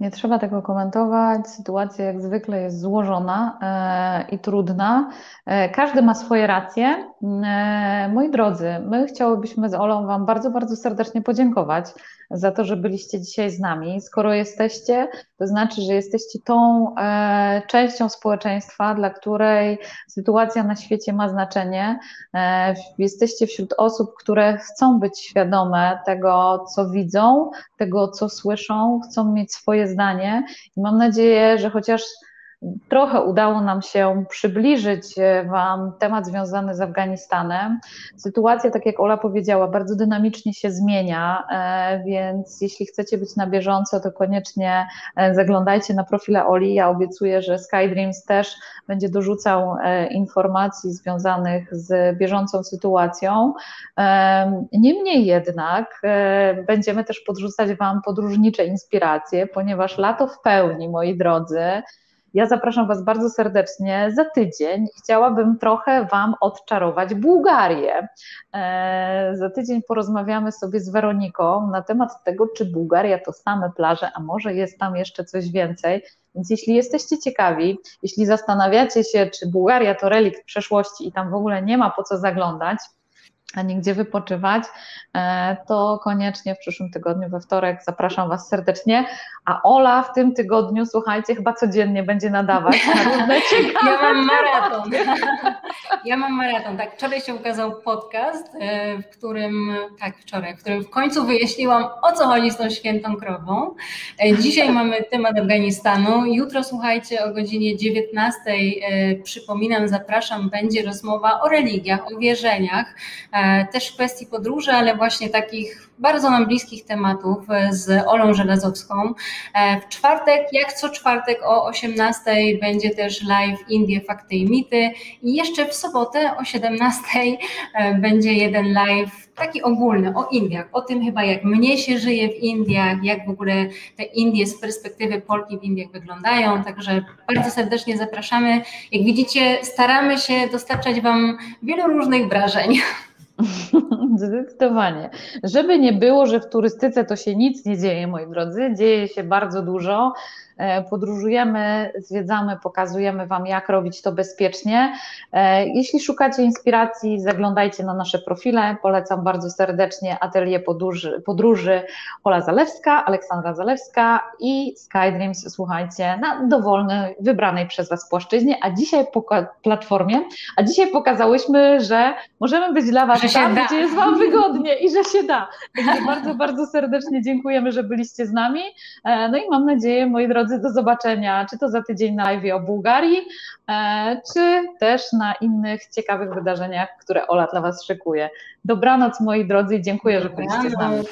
Nie trzeba tego komentować. Sytuacja jak zwykle jest złożona e, i trudna. E, każdy ma swoje racje. E, moi drodzy, my chciałybyśmy z Olą Wam bardzo, bardzo serdecznie podziękować za to, że byliście dzisiaj z nami. Skoro jesteście, to znaczy, że jesteście tą e, częścią społeczeństwa, dla której sytuacja na świecie ma znaczenie. E, jesteście wśród osób, które chcą być świadome tego, co widzą, tego, co słyszą, chcą mieć swoje zdanie i mam nadzieję, że chociaż Trochę udało nam się przybliżyć e, Wam temat związany z Afganistanem. Sytuacja, tak jak Ola powiedziała, bardzo dynamicznie się zmienia, e, więc jeśli chcecie być na bieżąco, to koniecznie e, zaglądajcie na profile Oli. Ja obiecuję, że SkyDreams też będzie dorzucał informacji związanych z bieżącą sytuacją. Niemniej jednak będziemy też podrzucać Wam podróżnicze inspiracje, ponieważ lato w pełni, moi drodzy, ja zapraszam Was bardzo serdecznie za tydzień. Chciałabym trochę Wam odczarować Bułgarię. E, za tydzień porozmawiamy sobie z Weroniką na temat tego, czy Bułgaria to same plaże, a może jest tam jeszcze coś więcej. Więc jeśli jesteście ciekawi, jeśli zastanawiacie się, czy Bułgaria to relikt przeszłości i tam w ogóle nie ma po co zaglądać, a nigdzie wypoczywać, e, to koniecznie w przyszłym tygodniu, we wtorek, zapraszam Was serdecznie. A Ola w tym tygodniu, słuchajcie, chyba codziennie będzie nadawać na różne ciekawe Ja mam maraton. Ja mam maraton, tak. Wczoraj się ukazał podcast, e, w którym, tak, wczoraj, w którym w końcu wyjaśniłam, o co chodzi z tą świętą krową. E, dzisiaj mamy temat Afganistanu. Jutro, słuchajcie, o godzinie 19, przypominam, zapraszam, będzie rozmowa o religiach, o wierzeniach też w kwestii podróży, ale właśnie takich bardzo nam bliskich tematów e, z Olą Żelazowską. E, w czwartek, jak co czwartek o 18 będzie też live Indie, Fakty i Mity i jeszcze w sobotę o 17 będzie jeden live taki ogólny o Indiach, o tym chyba jak mnie się żyje w Indiach, jak w ogóle te Indie z perspektywy Polki w Indiach wyglądają, także bardzo serdecznie zapraszamy. Jak widzicie, staramy się dostarczać Wam wielu różnych wrażeń. Zdecydowanie. Żeby nie było, że w turystyce to się nic nie dzieje, moi drodzy, dzieje się bardzo dużo. E, podróżujemy, zwiedzamy, pokazujemy Wam, jak robić to bezpiecznie. E, jeśli szukacie inspiracji, zaglądajcie na nasze profile. Polecam bardzo serdecznie Atelier Podróży, podróży Ola Zalewska, Aleksandra Zalewska i Skydreams, słuchajcie, na dowolnej, wybranej przez Was płaszczyźnie, a dzisiaj po platformie, a dzisiaj pokazałyśmy, że możemy być dla Was tam, gdzie jest Wam wygodnie i że się da. Także bardzo, bardzo serdecznie dziękujemy, że byliście z nami. E, no i mam nadzieję, moi drodzy, drodzy, do zobaczenia, czy to za tydzień na live o Bułgarii, e, czy też na innych ciekawych wydarzeniach, które Ola dla Was szykuje. Dobranoc moi drodzy i dziękuję, że byliście z nami.